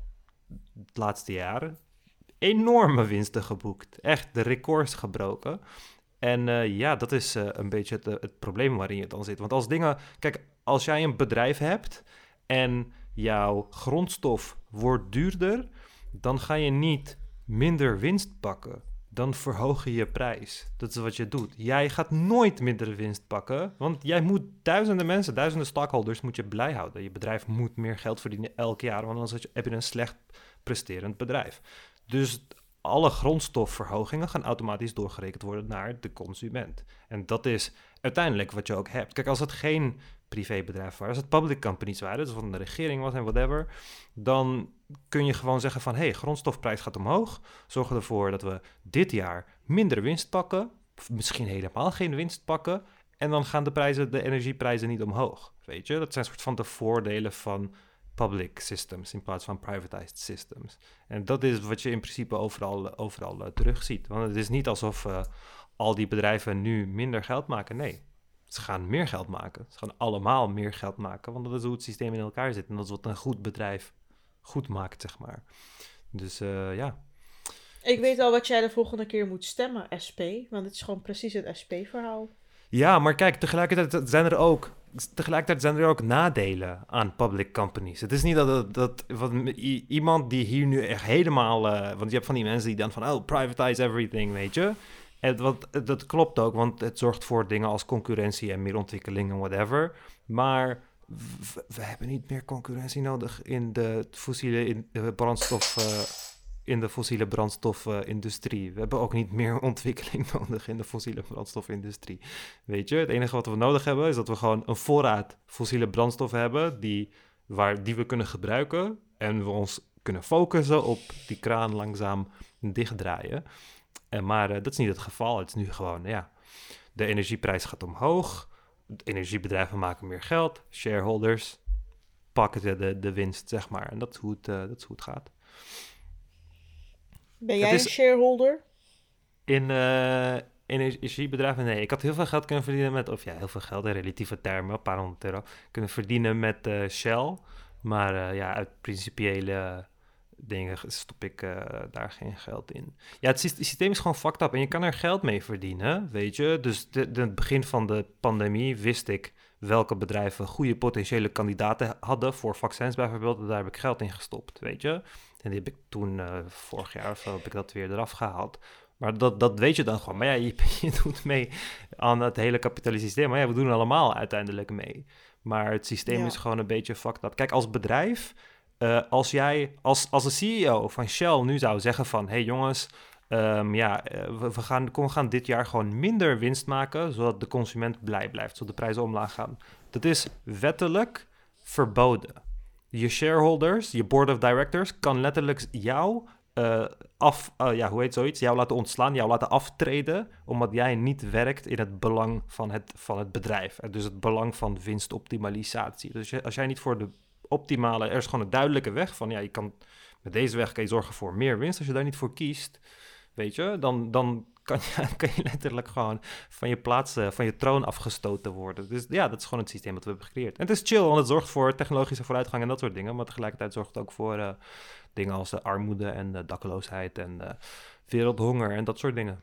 het laatste jaar enorme winsten geboekt. Echt de records gebroken. En eh, ja, dat is eh, een beetje het, eh, het probleem waarin je dan zit. Want als dingen. Kijk, als jij een bedrijf hebt en jouw grondstof wordt duurder, dan ga je niet minder winst pakken. dan verhoog je je prijs. Dat is wat je doet. Jij gaat nooit minder winst pakken, want jij moet duizenden mensen, duizenden stockholders moet je blij houden. Je bedrijf moet meer geld verdienen elk jaar, want anders heb je een slecht presterend bedrijf. Dus alle grondstofverhogingen gaan automatisch doorgerekend worden naar de consument. En dat is uiteindelijk wat je ook hebt. Kijk, als het geen privébedrijf waren, als het public companies waren, dus van de regering was en whatever, dan kun je gewoon zeggen van, hé, hey, grondstofprijs gaat omhoog, zorgen ervoor dat we dit jaar minder winst pakken, of misschien helemaal geen winst pakken, en dan gaan de prijzen, de energieprijzen niet omhoog, weet je? Dat zijn soort van de voordelen van public systems in plaats van privatized systems. En dat is wat je in principe overal, overal uh, terugziet. Want het is niet alsof uh, al die bedrijven nu minder geld maken. Nee, ze gaan meer geld maken. Ze gaan allemaal meer geld maken, want dat is hoe het systeem in elkaar zit. En dat is wat een goed bedrijf goed maakt, zeg maar. Dus uh, ja. Ik weet al wat jij de volgende keer moet stemmen, SP. Want het is gewoon precies het SP-verhaal. Ja, maar kijk, tegelijkertijd zijn er ook, tegelijkertijd zijn er ook nadelen aan public companies. Het is niet dat, dat, iemand die hier nu echt helemaal... Uh, want je hebt van die mensen die dan van, oh, privatize everything, weet je. En wat, dat klopt ook, want het zorgt voor dingen als concurrentie en meer ontwikkeling en whatever. Maar we, hebben niet meer concurrentie nodig in de fossiele in, de brandstof... Uh, in de fossiele brandstofindustrie. we hebben ook niet meer [LAUGHS] ontwikkeling nodig in de fossiele brandstofindustrie. Weet je, het enige wat we nodig hebben is dat we gewoon een voorraad fossiele brandstof hebben die, waar, die we kunnen gebruiken en we ons kunnen focussen op die kraan langzaam dichtdraaien. En, maar uh, dat is niet het geval. Het is nu gewoon, ja, de energieprijs gaat omhoog. Energiebedrijven maken meer geld. Shareholders pakken de, de, de winst, zeg maar. En dat is hoe het, uh, dat is hoe het gaat. Ben jij een shareholder? In uh, energiebedrijven? Nee, ik had heel veel geld kunnen verdienen met, of ja, heel veel geld in relatieve termen, een paar honderd euro, kunnen verdienen met uh, Shell. Maar uh, ja, uit principiële dingen stop ik daar geen geld in. Ja, het systeem is gewoon fucked up en je kan er geld mee verdienen, weet je. Dus in het begin van de pandemie wist ik welke bedrijven goede potentiële kandidaten hadden voor vaccins bijvoorbeeld. Daar heb ik geld in gestopt, weet je. En die heb ik toen, uh, vorig jaar of zo, heb ik dat weer eraf gehaald. Maar dat, dat weet je dan gewoon. Maar ja, je, [LAUGHS] je doet mee aan het hele kapitalistische systeem. Maar ja, we doen allemaal uiteindelijk mee. Maar het systeem is gewoon een beetje fucked up. Kijk, als bedrijf, uh, als jij, als, als een CEO van Shell nu zou zeggen van... hey jongens, um, ja, uh, we, we, gaan, we gaan dit jaar gewoon minder winst maken... zodat de consument blij blijft, zodat de prijzen omlaag gaan. Dat is wettelijk verboden je shareholders, je board of directors, kan letterlijk jou uh, af, uh, ja, hoe heet zoiets, jou laten ontslaan, jou laten aftreden, omdat jij niet werkt in het belang van het, van het bedrijf. Dus het belang van winstoptimalisatie. Dus als jij niet voor de optimale, er is gewoon een duidelijke weg van, ja, je kan met deze weg kan je zorgen voor meer winst. Als je daar niet voor kiest, weet je, dan, dan kan je, [LAUGHS] kan je letterlijk gewoon van je plaats, uh, van je troon afgestoten worden. Dus ja, dat is gewoon het systeem dat we hebben gecreëerd. En het is chill, want het zorgt voor technologische vooruitgang en dat soort dingen. Maar tegelijkertijd zorgt het ook voor uh, dingen als de armoede en de dakkeloosheid en de wereldhonger en dat soort dingen.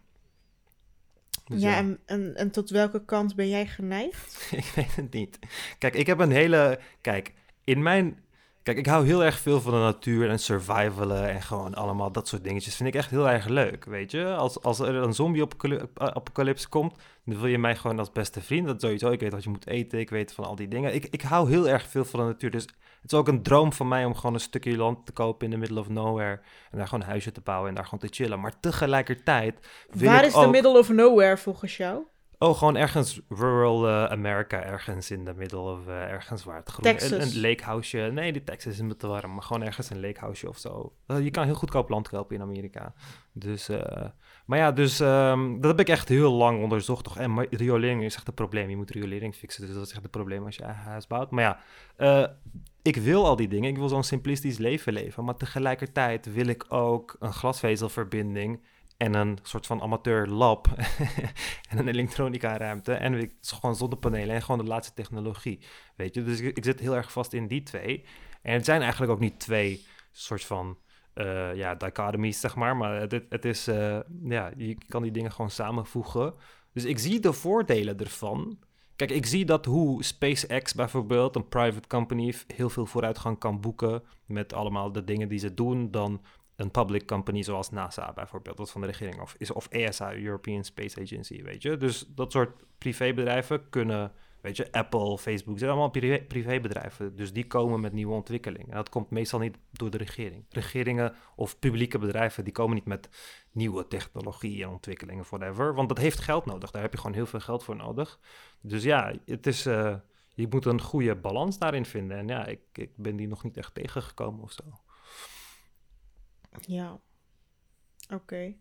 Dus ja, ja. En, en, en tot welke kant ben jij geneigd? [LAUGHS] ik weet het niet. Kijk, ik heb een hele. Kijk, in mijn Kijk, ik hou heel erg veel van de natuur en survivalen en gewoon allemaal dat soort dingetjes. Vind ik echt heel erg leuk, weet je. Als, als er een zombie-apocalypse komt, dan wil je mij gewoon als beste vriend. Dat sowieso. Ik weet wat je moet eten, ik weet van al die dingen. Ik, ik hou heel erg veel van de natuur. Dus het is ook een droom van mij om gewoon een stukje land te kopen in the middle of nowhere. En daar gewoon een huisje te bouwen en daar gewoon te chillen. Maar tegelijkertijd. Wil Waar is de middle of nowhere volgens jou? Oh, gewoon ergens rural uh, America, ergens in de middle of uh, ergens waar het groen Texas. Een, een. Nee, die Texas is me te warm, maar gewoon ergens een lakehouseje of zo. Uh, je kan heel goedkoop land kopen in Amerika. Dus, maar ja, dus um, dat heb ik echt heel lang onderzocht. Toch? En riolering is echt een probleem. Je moet riolering fixen, dus dat is echt een probleem als je eigen huis bouwt. Maar ja, ik wil al die dingen. Ik wil zo'n simplistisch leven leven. Maar tegelijkertijd wil ik ook een glasvezelverbinding en een soort van amateur lab [LAUGHS] en een elektronica ruimte en gewoon zonnepanelen en gewoon de laatste technologie, weet je. Dus ik, zit heel erg vast in die twee. En het zijn eigenlijk ook niet twee soort van uh, ja, dichotomies, zeg maar, maar het, het is, uh, ja, je kan die dingen gewoon samenvoegen. Dus ik zie de voordelen ervan. Kijk, ik zie dat hoe SpaceX bijvoorbeeld, een private company, heel veel vooruitgang kan boeken met allemaal de dingen die ze doen. Dan een public company zoals NASA bijvoorbeeld, dat van de regering of of ESA, European Space Agency, weet je. Dus dat soort privébedrijven kunnen, weet je, Apple, Facebook, zijn allemaal privé, privébedrijven. Dus die komen met nieuwe ontwikkelingen. En dat komt meestal niet door de regering. Regeringen of publieke bedrijven, die komen niet met nieuwe technologie en ontwikkelingen, whatever. Want dat heeft geld nodig. Daar heb je gewoon heel veel geld voor nodig. Dus ja, het is... Uh, je moet een goede balans daarin vinden. En ja, ik, ik ben die nog niet echt tegengekomen of zo. Ja, oké.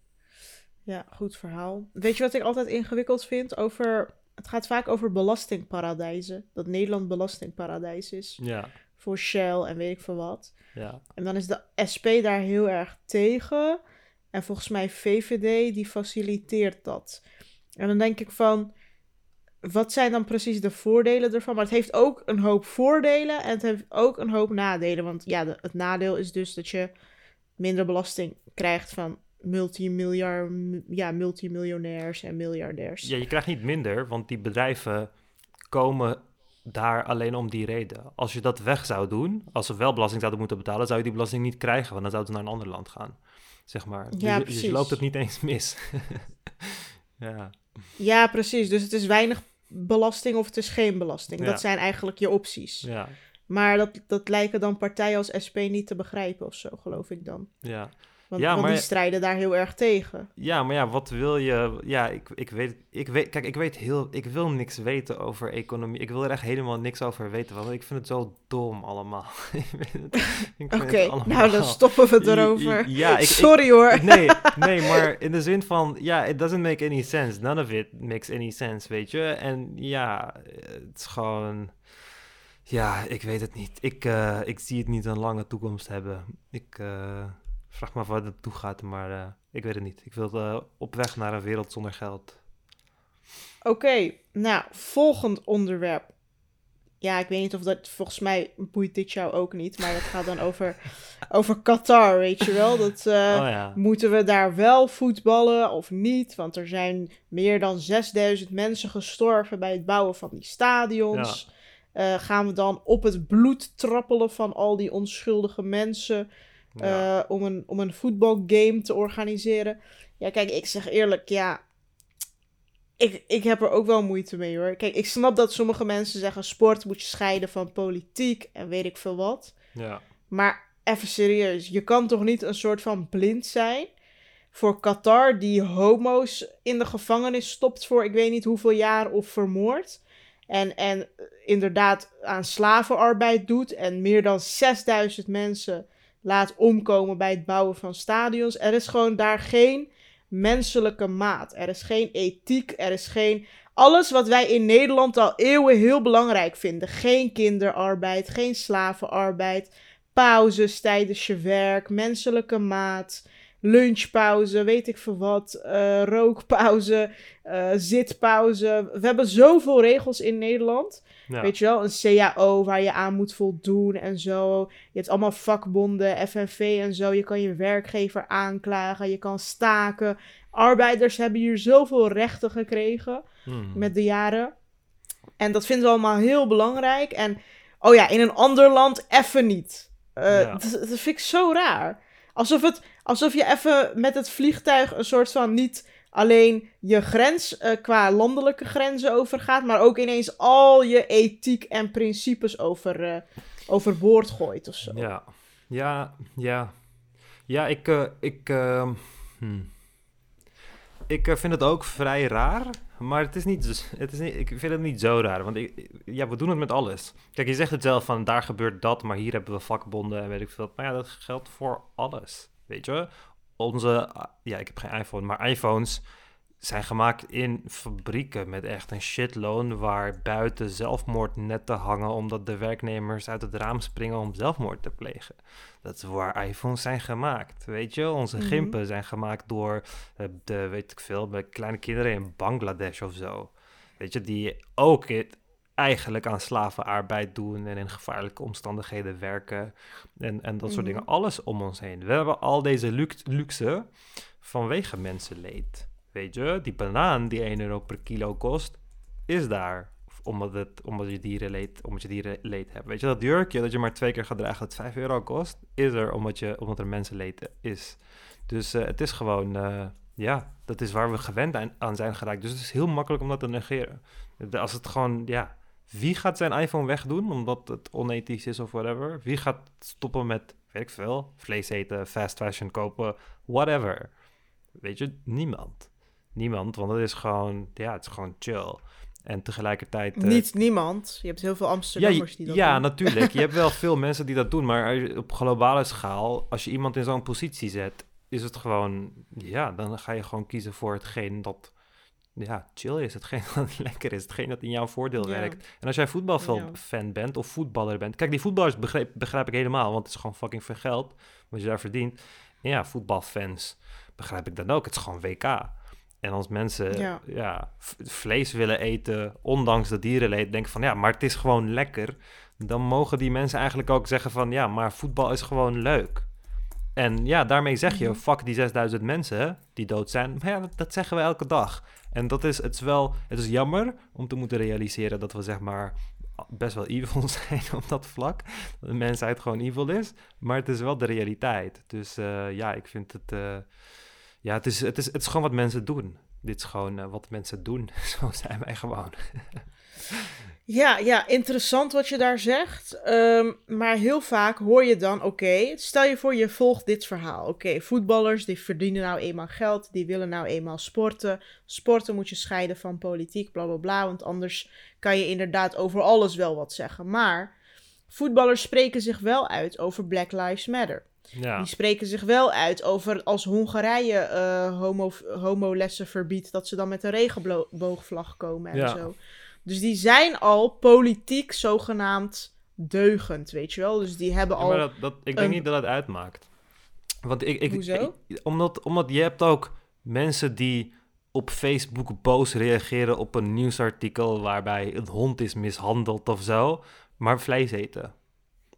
Ja, goed verhaal. Weet je wat ik altijd ingewikkeld vind over... Het gaat vaak over belastingparadijzen. Dat Nederland belastingparadijs is. Ja. Voor Shell en weet ik veel wat. Ja. En dan is de SP daar heel erg tegen. En volgens mij VVD, die faciliteert dat. En dan denk ik van... Wat zijn dan precies de voordelen ervan? Maar het heeft ook een hoop voordelen en het heeft ook een hoop nadelen. Want ja, de, het nadeel is dus dat je minder belasting krijgt van multimiljard, ja, multimiljonairs en miljardairs. Ja, je krijgt niet minder, want die bedrijven komen daar alleen om die reden. Als je dat weg zou doen, als ze wel belasting zouden moeten betalen, zou je die belasting niet krijgen, want dan zouden ze naar een ander land gaan. Zeg maar. Ja, dus, dus je loopt het niet eens mis. [LAUGHS] ja. ja, precies. Dus het is weinig belasting of het is geen belasting. Dat zijn eigenlijk je opties. Ja. Maar dat, dat lijken dan partijen als SP niet te begrijpen of zo, geloof ik dan. Ja. Want, ja, want die strijden daar heel erg tegen. Ja, maar ja, wat wil je... Ja, ik, ik, weet, ik weet... Kijk, ik weet heel... Ik wil niks weten over economie. Ik wil er echt helemaal niks over weten. Want ik vind het zo dom allemaal. [LAUGHS] Oké, nou dan [LAUGHS] stoppen we erover. Ja, ik, Sorry hoor. [LAUGHS] Nee, nee, maar in de zin van... Ja, it doesn't make any sense. None of it makes any sense, weet je. En ja, het is gewoon... Ja, ik weet het niet. Ik, uh, ik zie het niet een lange toekomst hebben. Ik uh, vraag me af waar het toe gaat, maar uh, ik weet het niet. Ik wil op weg naar een wereld zonder geld. Oké, okay, nou, volgend onderwerp. Ja, ik weet niet of dat, volgens mij boeit dit jou ook niet, maar het gaat dan [LAUGHS] over, over Qatar, weet je wel. Dat, oh, ja. Moeten we daar wel voetballen of niet? Want er zijn meer dan 6000 mensen gestorven bij het bouwen van die stadions. Ja. Uh, gaan we dan op het bloed trappelen van al die onschuldige mensen uh, Ja. om, een, om een voetbalgame te organiseren? Ja, kijk, ik zeg eerlijk, ja. Ik, ik heb er ook wel moeite mee hoor. Kijk, ik snap dat sommige mensen zeggen: sport moet je scheiden van politiek en weet ik veel wat. Ja. Maar even serieus, je kan toch niet een soort van blind zijn voor Qatar die homo's in de gevangenis stopt voor ik weet niet hoeveel jaar of vermoord. En, en inderdaad aan slavenarbeid doet. En meer dan 6000 mensen laat omkomen bij het bouwen van stadions. Er is gewoon daar geen menselijke maat. Er is geen ethiek. Er is geen. Alles wat wij in Nederland al eeuwen heel belangrijk vinden. Geen kinderarbeid, geen slavenarbeid. Pauzes tijdens je werk, menselijke maat lunchpauze, weet ik veel wat, uh, rookpauze, uh, zitpauze. We hebben zoveel regels in Nederland. Ja. Weet je wel, een CAO waar je aan moet voldoen en zo. Je hebt allemaal vakbonden, FNV en zo. Je kan je werkgever aanklagen, je kan staken. Arbeiders hebben hier zoveel rechten gekregen Hmm. met de jaren. En dat vinden we allemaal heel belangrijk. En oh ja, in een ander land even niet. Uh, Ja. dat, dat vind ik zo raar. Alsof, het, alsof je even met het vliegtuig een soort van niet alleen je grens eh, qua landelijke grenzen overgaat, maar ook ineens al je ethiek en principes over, eh, overboord gooit of zo. Ja, ja, ja. Ja, ik, eh, ik, hmm. Ik eh, vind het ook vrij raar, maar het is niet, het is niet, ik vind het niet zo raar, want ik, ja, we doen het met alles. Kijk, je zegt het zelf van, daar gebeurt dat, maar hier hebben we vakbonden en weet ik veel. Maar ja, dat geldt voor alles, weet je. Onze, ah, ja, ik heb geen iPhone, maar iPhones zijn gemaakt in fabrieken met echt een shitloon waar buiten zelfmoordnetten hangen omdat de werknemers uit het raam springen om zelfmoord te plegen. Dat is waar iPhones zijn gemaakt, weet je. Onze Mhm. gimpen zijn gemaakt door eh, de, weet ik veel, bij kleine kinderen in Bangladesh of zo. Weet je, die ook het eigenlijk aan slavenarbeid doen en in gevaarlijke omstandigheden werken en, en dat soort Mhm. dingen. Alles om ons heen. We hebben al deze lux- luxe vanwege mensenleed. Weet je, die banaan die 1 euro per kilo kost, is daar omdat, omdat je dierenleed, omdat je dierenleed hebt. Weet je, dat jurkje dat je maar twee keer gaat dragen dat 5 euro kost, is er omdat, je, omdat er mensenleed is. Dus eh, het is gewoon, eh, ja, dat is waar we gewend aan, aan zijn geraakt. Dus het is heel makkelijk om dat te negeren. Als het gewoon, ja, wie gaat zijn iPhone wegdoen omdat het onethisch is of whatever? Wie gaat stoppen met, weet ik veel, vlees eten, fast fashion kopen, whatever? Weet je, niemand. Niemand, want het is gewoon, ja, het is gewoon chill. En tegelijkertijd... Uh, Niet niemand. Je hebt heel veel Amsterdammers ja, die dat ja, doen. natuurlijk. Je [LAUGHS] hebt wel veel mensen die dat doen. Maar op globale schaal, als je iemand in zo'n positie zet, is het gewoon... Ja, dan ga je gewoon kiezen voor hetgeen dat ja, chill is. Hetgeen [LAUGHS] dat lekker is. Hetgeen dat in jouw voordeel Ja. werkt. En als jij voetbalfan bent of voetballer bent... Kijk, die voetballers begrijp, begrijp ik helemaal. Want het is gewoon fucking veel geld wat je daar verdient. En ja, voetbalfans begrijp ik dan ook. Het is gewoon WK. En als mensen Ja. vlees willen eten, ondanks de dierenleed, denken van ja, maar het is gewoon lekker. Dan mogen die mensen eigenlijk ook zeggen van ja, maar voetbal is gewoon leuk. En ja, daarmee zeg je, Mhm. fuck die 6000 mensen die dood zijn. Maar ja, dat, dat zeggen we elke dag. En dat is, het is wel, het is jammer om te moeten realiseren dat we zeg maar best wel evil [LAUGHS] zijn op dat vlak. Dat de mensheid gewoon evil is. Maar het is wel de realiteit. Dus eh, ja, ik vind het, eh, ja, het is, het, is, het is gewoon wat mensen doen. Dit is gewoon eh, wat mensen doen. [LAUGHS] Zo zijn wij gewoon. [LAUGHS] Ja, ja, interessant wat je daar zegt. Ehm, maar heel vaak hoor je dan, oké, stel je voor je volgt dit verhaal. Oké, voetballers die verdienen nou eenmaal geld, die willen nou eenmaal sporten. Sporten moet je scheiden van politiek, bla bla bla, want anders kan je inderdaad over alles wel wat zeggen. Maar voetballers spreken zich wel uit over Black Lives Matter. Ja, Die spreken zich wel uit over als Hongarije eh homo, homolessen verbiedt, dat ze dan met een regenboogvlag komen en Ja. zo. Dus die zijn al politiek zogenaamd deugend, weet je wel. Dus die hebben Ja, al... maar dat, dat, ik denk een- niet dat het uitmaakt. Want ik, ik, Hoezo? ik- omdat, omdat je hebt ook mensen die op Facebook boos reageren op een nieuwsartikel waarbij een hond is mishandeld of zo, maar vlees eten.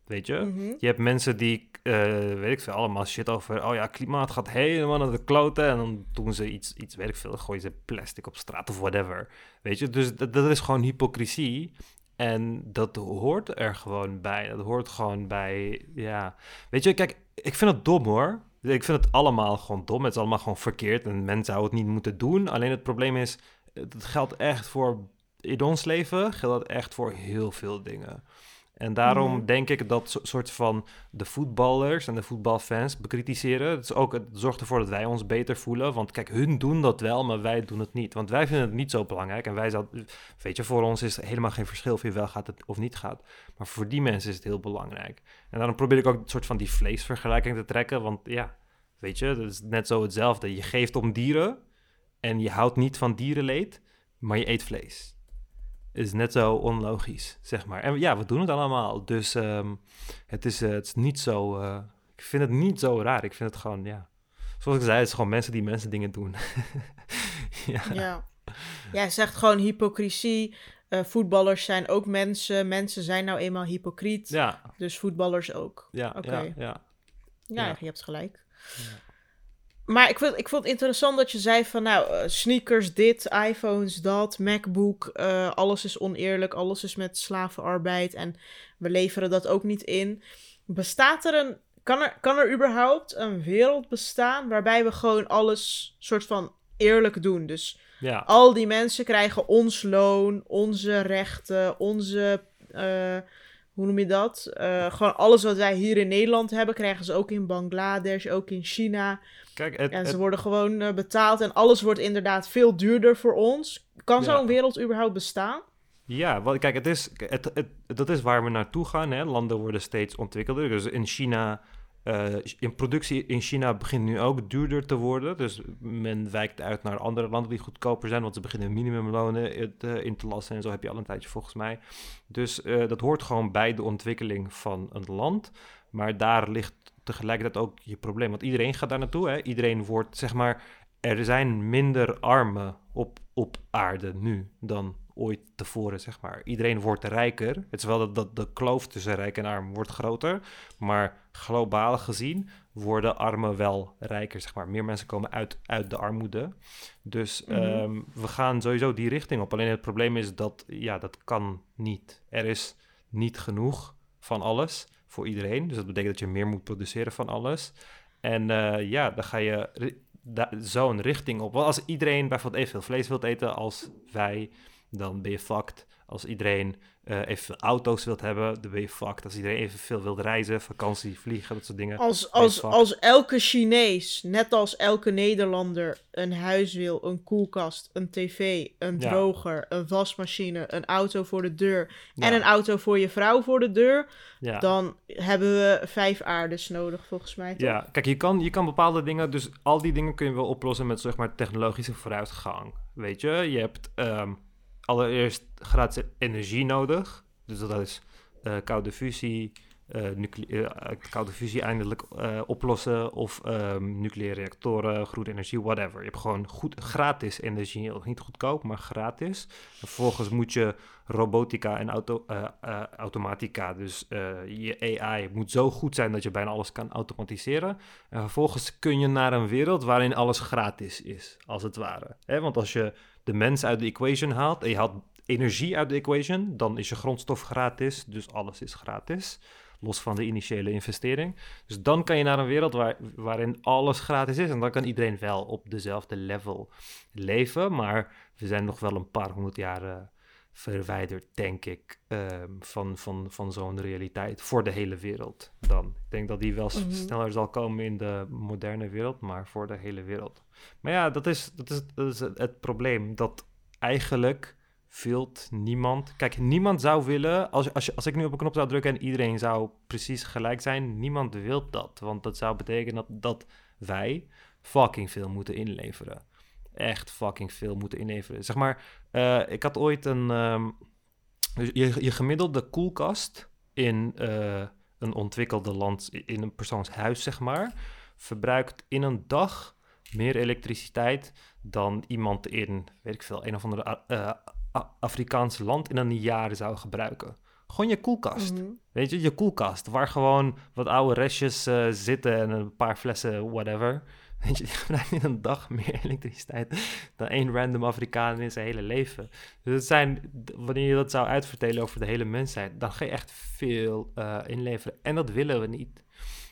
Weet je? Mhm. Je hebt mensen die, eh, weet ik veel, allemaal shit over... oh ja, klimaat gaat helemaal naar de kloten... en dan doen ze iets, iets weet ik veel... gooien ze plastic op straat of whatever. Weet je? Dus dat, dat is gewoon hypocrisie. En dat hoort er gewoon bij. Dat hoort gewoon bij, ja... Weet je, kijk, ik vind het dom hoor. Ik vind het allemaal gewoon dom. Het is allemaal gewoon verkeerd... en mensen zouden het niet moeten doen. Alleen het probleem is... het geldt echt voor... in ons leven geldt dat echt voor heel veel dingen. En daarom denk ik dat so- soort van de voetballers en de voetbalfans bekritiseren. Het, is ook, het zorgt ervoor dat wij ons beter voelen. Want kijk, hun doen dat wel, maar wij doen het niet. Want wij vinden het niet zo belangrijk. En wij zouden, weet je, voor ons is er helemaal geen verschil of je wel gaat het of niet gaat. Maar voor die mensen is het heel belangrijk. En daarom probeer ik ook een soort van die vleesvergelijking te trekken. Want ja, weet je, dat is net zo hetzelfde. Je geeft om dieren en je houdt niet van dierenleed, maar je eet vlees is net zo onlogisch, zeg maar. En ja, we doen het allemaal. Dus ehm, het, is, eh, het is niet zo... eh, ik vind het niet zo raar. Ik vind het gewoon, ja... Zoals ik zei, het is gewoon mensen die mensen dingen doen. [LAUGHS] ja. Ja. Jij zegt gewoon hypocrisie. Eh, voetballers zijn ook mensen. Mensen zijn nou eenmaal hypocriet. Ja, Dus voetballers ook. ja, Oké. ja, ja. Ja, Ja. je hebt gelijk. Ja. Maar ik vond, ik vond het interessant dat je zei van, nou, eh, sneakers dit, iPhones dat, MacBook, eh, alles is oneerlijk, alles is met slavenarbeid en we leveren dat ook niet in. Bestaat er een, kan er, kan er überhaupt een wereld bestaan waarbij we gewoon alles soort van eerlijk doen? Dus ja. al die mensen krijgen ons loon, onze rechten, onze. eh, hoe noem je dat? Eh, gewoon alles wat wij hier in Nederland hebben, krijgen ze ook in Bangladesh, ook in China. Kijk, het, En ze het- worden gewoon eh, betaald en alles wordt inderdaad veel duurder voor ons. Kan Ja. zo'n wereld überhaupt bestaan? Ja, want kijk, het is, het, het, dat is waar we naartoe gaan. Hè. Landen worden steeds ontwikkelder. Dus in China, eh, in productie in China begint nu ook duurder te worden. Dus men wijkt uit naar andere landen die goedkoper zijn, want ze beginnen minimumlonen in te, in te lassen en zo heb je al een tijdje volgens mij. Dus eh, dat hoort gewoon bij de ontwikkeling van een land. Maar daar ligt tegelijkertijd ook je probleem, want iedereen gaat daar naartoe. Hè. Iedereen wordt, zeg maar, er zijn minder armen op, op aarde nu dan ooit tevoren, zeg maar. Iedereen wordt rijker. Het is wel dat, dat de kloof tussen rijk en arm wordt groter. Maar globaal gezien worden armen wel rijker, zeg maar. Meer mensen komen uit, uit de armoede. Dus Mhm. ehm, we gaan sowieso die richting op. Alleen het probleem is dat, ja, dat kan niet. Er is niet genoeg van alles voor iedereen. Dus dat betekent dat je meer moet produceren van alles. En eh, ja, dan ga je zo'n richting op. Want als iedereen bijvoorbeeld evenveel vlees wilt eten als wij, dan ben je fucked. Als iedereen eh evenveel auto's wilt hebben, dan ben je fucked. Als iedereen evenveel wil reizen, vakantie, vliegen, dat soort dingen. Als, als, als elke Chinees, net als elke Nederlander, een huis wil, een koelkast, een tv, een Ja. droger, een wasmachine, een auto voor de deur en een auto voor je vrouw voor de deur, ja. dan hebben we vijf aardes nodig, volgens mij. Toch? Ja, kijk, je kan, je kan bepaalde dingen, dus al die dingen kun je wel oplossen met zeg maar technologische vooruitgang. Weet je, je hebt ehm, allereerst gratis energie nodig. Dus dat is eh, koude fusie, eh, eh, koude fusie eindelijk oplossen of ehm, nucleaire reactoren, groene energie, whatever. Je hebt gewoon goed, gratis energie, niet goedkoop, maar gratis. Vervolgens moet je robotica en auto, automatica, dus je AI moet zo goed zijn dat je bijna alles kan automatiseren. En vervolgens kun je naar een wereld waarin alles gratis is, als het ware. Want als je de mens uit de equation haalt en je haalt energie uit de equation, dan is je grondstof gratis, dus alles is gratis. Los van de initiële investering. Dus dan kan je naar een wereld waar, waarin alles gratis is. En dan kan iedereen wel op dezelfde level leven. Maar we zijn nog wel een paar honderd jaar eh, verwijderd, denk ik, ehm, van, van, van zo'n realiteit voor de hele wereld. Dan. Ik denk dat die wel Mhm. sneller zal komen in de moderne wereld, maar voor de hele wereld. Maar ja, dat is, dat is, dat is het, het probleem. Dat eigenlijk vult niemand. Kijk, niemand zou willen. Als, als, je, als ik nu op een knop zou drukken en iedereen zou precies gelijk zijn, niemand wil dat. Want dat zou betekenen dat, dat wij fucking veel moeten inleveren. Echt fucking veel moeten inleveren. Zeg maar, eh, ik had ooit een. ehm, dus je, je gemiddelde koelkast in eh, een ontwikkelde land, in een persoonshuis, zeg maar, verbruikt in een dag meer elektriciteit dan iemand in, weet ik veel, een of andere A- eh, A- Afrikaans land in een jaar zou gebruiken. Gewoon je koelkast. Mhm. Weet je, je koelkast, waar gewoon wat oude restjes zitten en een paar flessen whatever. Weet je, die [LAUGHS] gebruikt in een dag meer [LAUGHS] elektriciteit dan één random Afrikaan in zijn hele leven. Dus het zijn, wanneer je dat zou uitvertelen over de hele mensheid, dan ga je echt veel eh, inleveren. En dat willen we niet.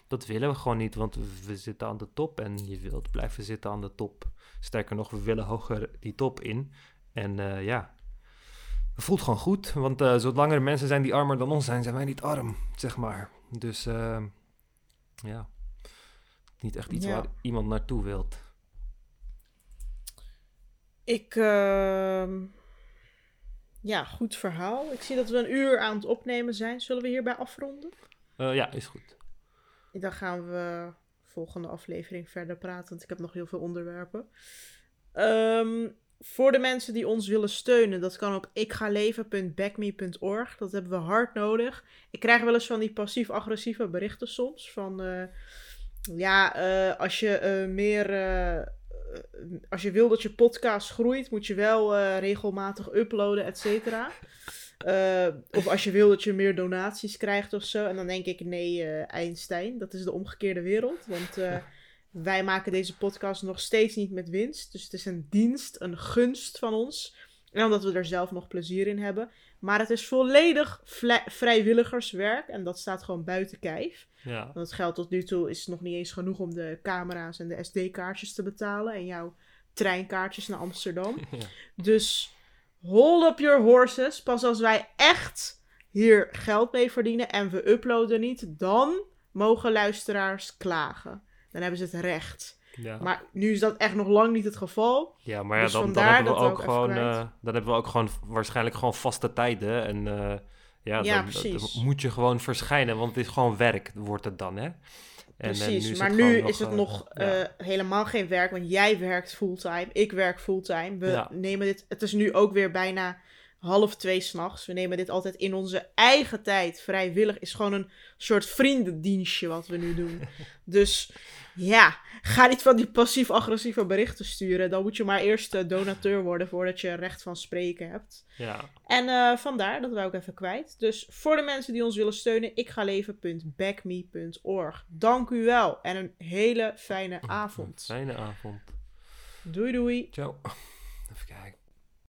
Dat willen we gewoon niet, want we zitten aan de top en je wilt blijven zitten aan de top. Sterker nog, we willen hoger die top in. En eh, ja, het voelt gewoon goed, want eh zolang er mensen zijn die armer dan ons zijn, zijn wij niet arm, zeg maar. Dus ja, niet echt iets Ja. waar iemand naartoe wilt. Ik, ehm, ja, goed verhaal. Ik zie dat we een uur aan het opnemen zijn. Zullen we hierbij afronden? Eh, ja, is goed. Dan gaan we volgende aflevering verder praten, want ik heb nog heel veel onderwerpen. Ehm, voor de mensen die ons willen steunen, dat kan op ikgaleven.backme.org. Dat hebben we hard nodig. Ik krijg wel eens van die passief-agressieve berichten soms. Van, eh, ja, eh, als je eh, meer... eh, als je wil dat je podcast groeit, moet je wel regelmatig uploaden, et cetera. Of als je wil dat je meer donaties krijgt of zo. En dan denk ik, nee, Einstein, dat is de omgekeerde wereld. Want [LAUGHS] wij maken deze podcast nog steeds niet met winst. Dus het is een dienst, een gunst van ons. En omdat we er zelf nog plezier in hebben. Maar het is volledig vrijwilligerswerk. En dat staat gewoon buiten kijf. Ja, Want het geld tot nu toe is nog niet eens genoeg om de camera's en de SD-kaartjes te betalen. En jouw treinkaartjes naar Amsterdam. [LAUGHS] ja. Dus hold up your horses. Pas als wij echt hier geld mee verdienen en we uploaden niet, dan mogen luisteraars klagen. Dan hebben ze het recht. Ja. Maar nu is dat echt nog lang niet het geval. Ja, maar ja, Dus dan, dan hebben we ook ook gewoon, eh, dan hebben we ook gewoon waarschijnlijk gewoon vaste tijden. En eh, ja, Ja, dan, precies. dan moet je gewoon verschijnen, want het is gewoon werk, wordt het dan, hè? En, Precies, maar nu is het nog ja. eh, helemaal geen werk, want jij werkt fulltime, ik werk fulltime. We nemen dit, het is nu ook weer bijna half twee s'nachts. We nemen dit altijd in onze eigen tijd. Vrijwillig is gewoon een soort vriendendienstje wat we nu doen. [LAUGHS] dus ja, ga niet van die passief-agressieve berichten sturen. Dan moet je maar eerst uh, donateur worden voordat je recht van spreken hebt. Ja. En uh, vandaar, dat wou ik even kwijt. Dus voor de mensen die ons willen steunen, ikgaleven.backme.org. Dank u wel en een hele fijne avond. Fijne avond. Doei doei. Ciao.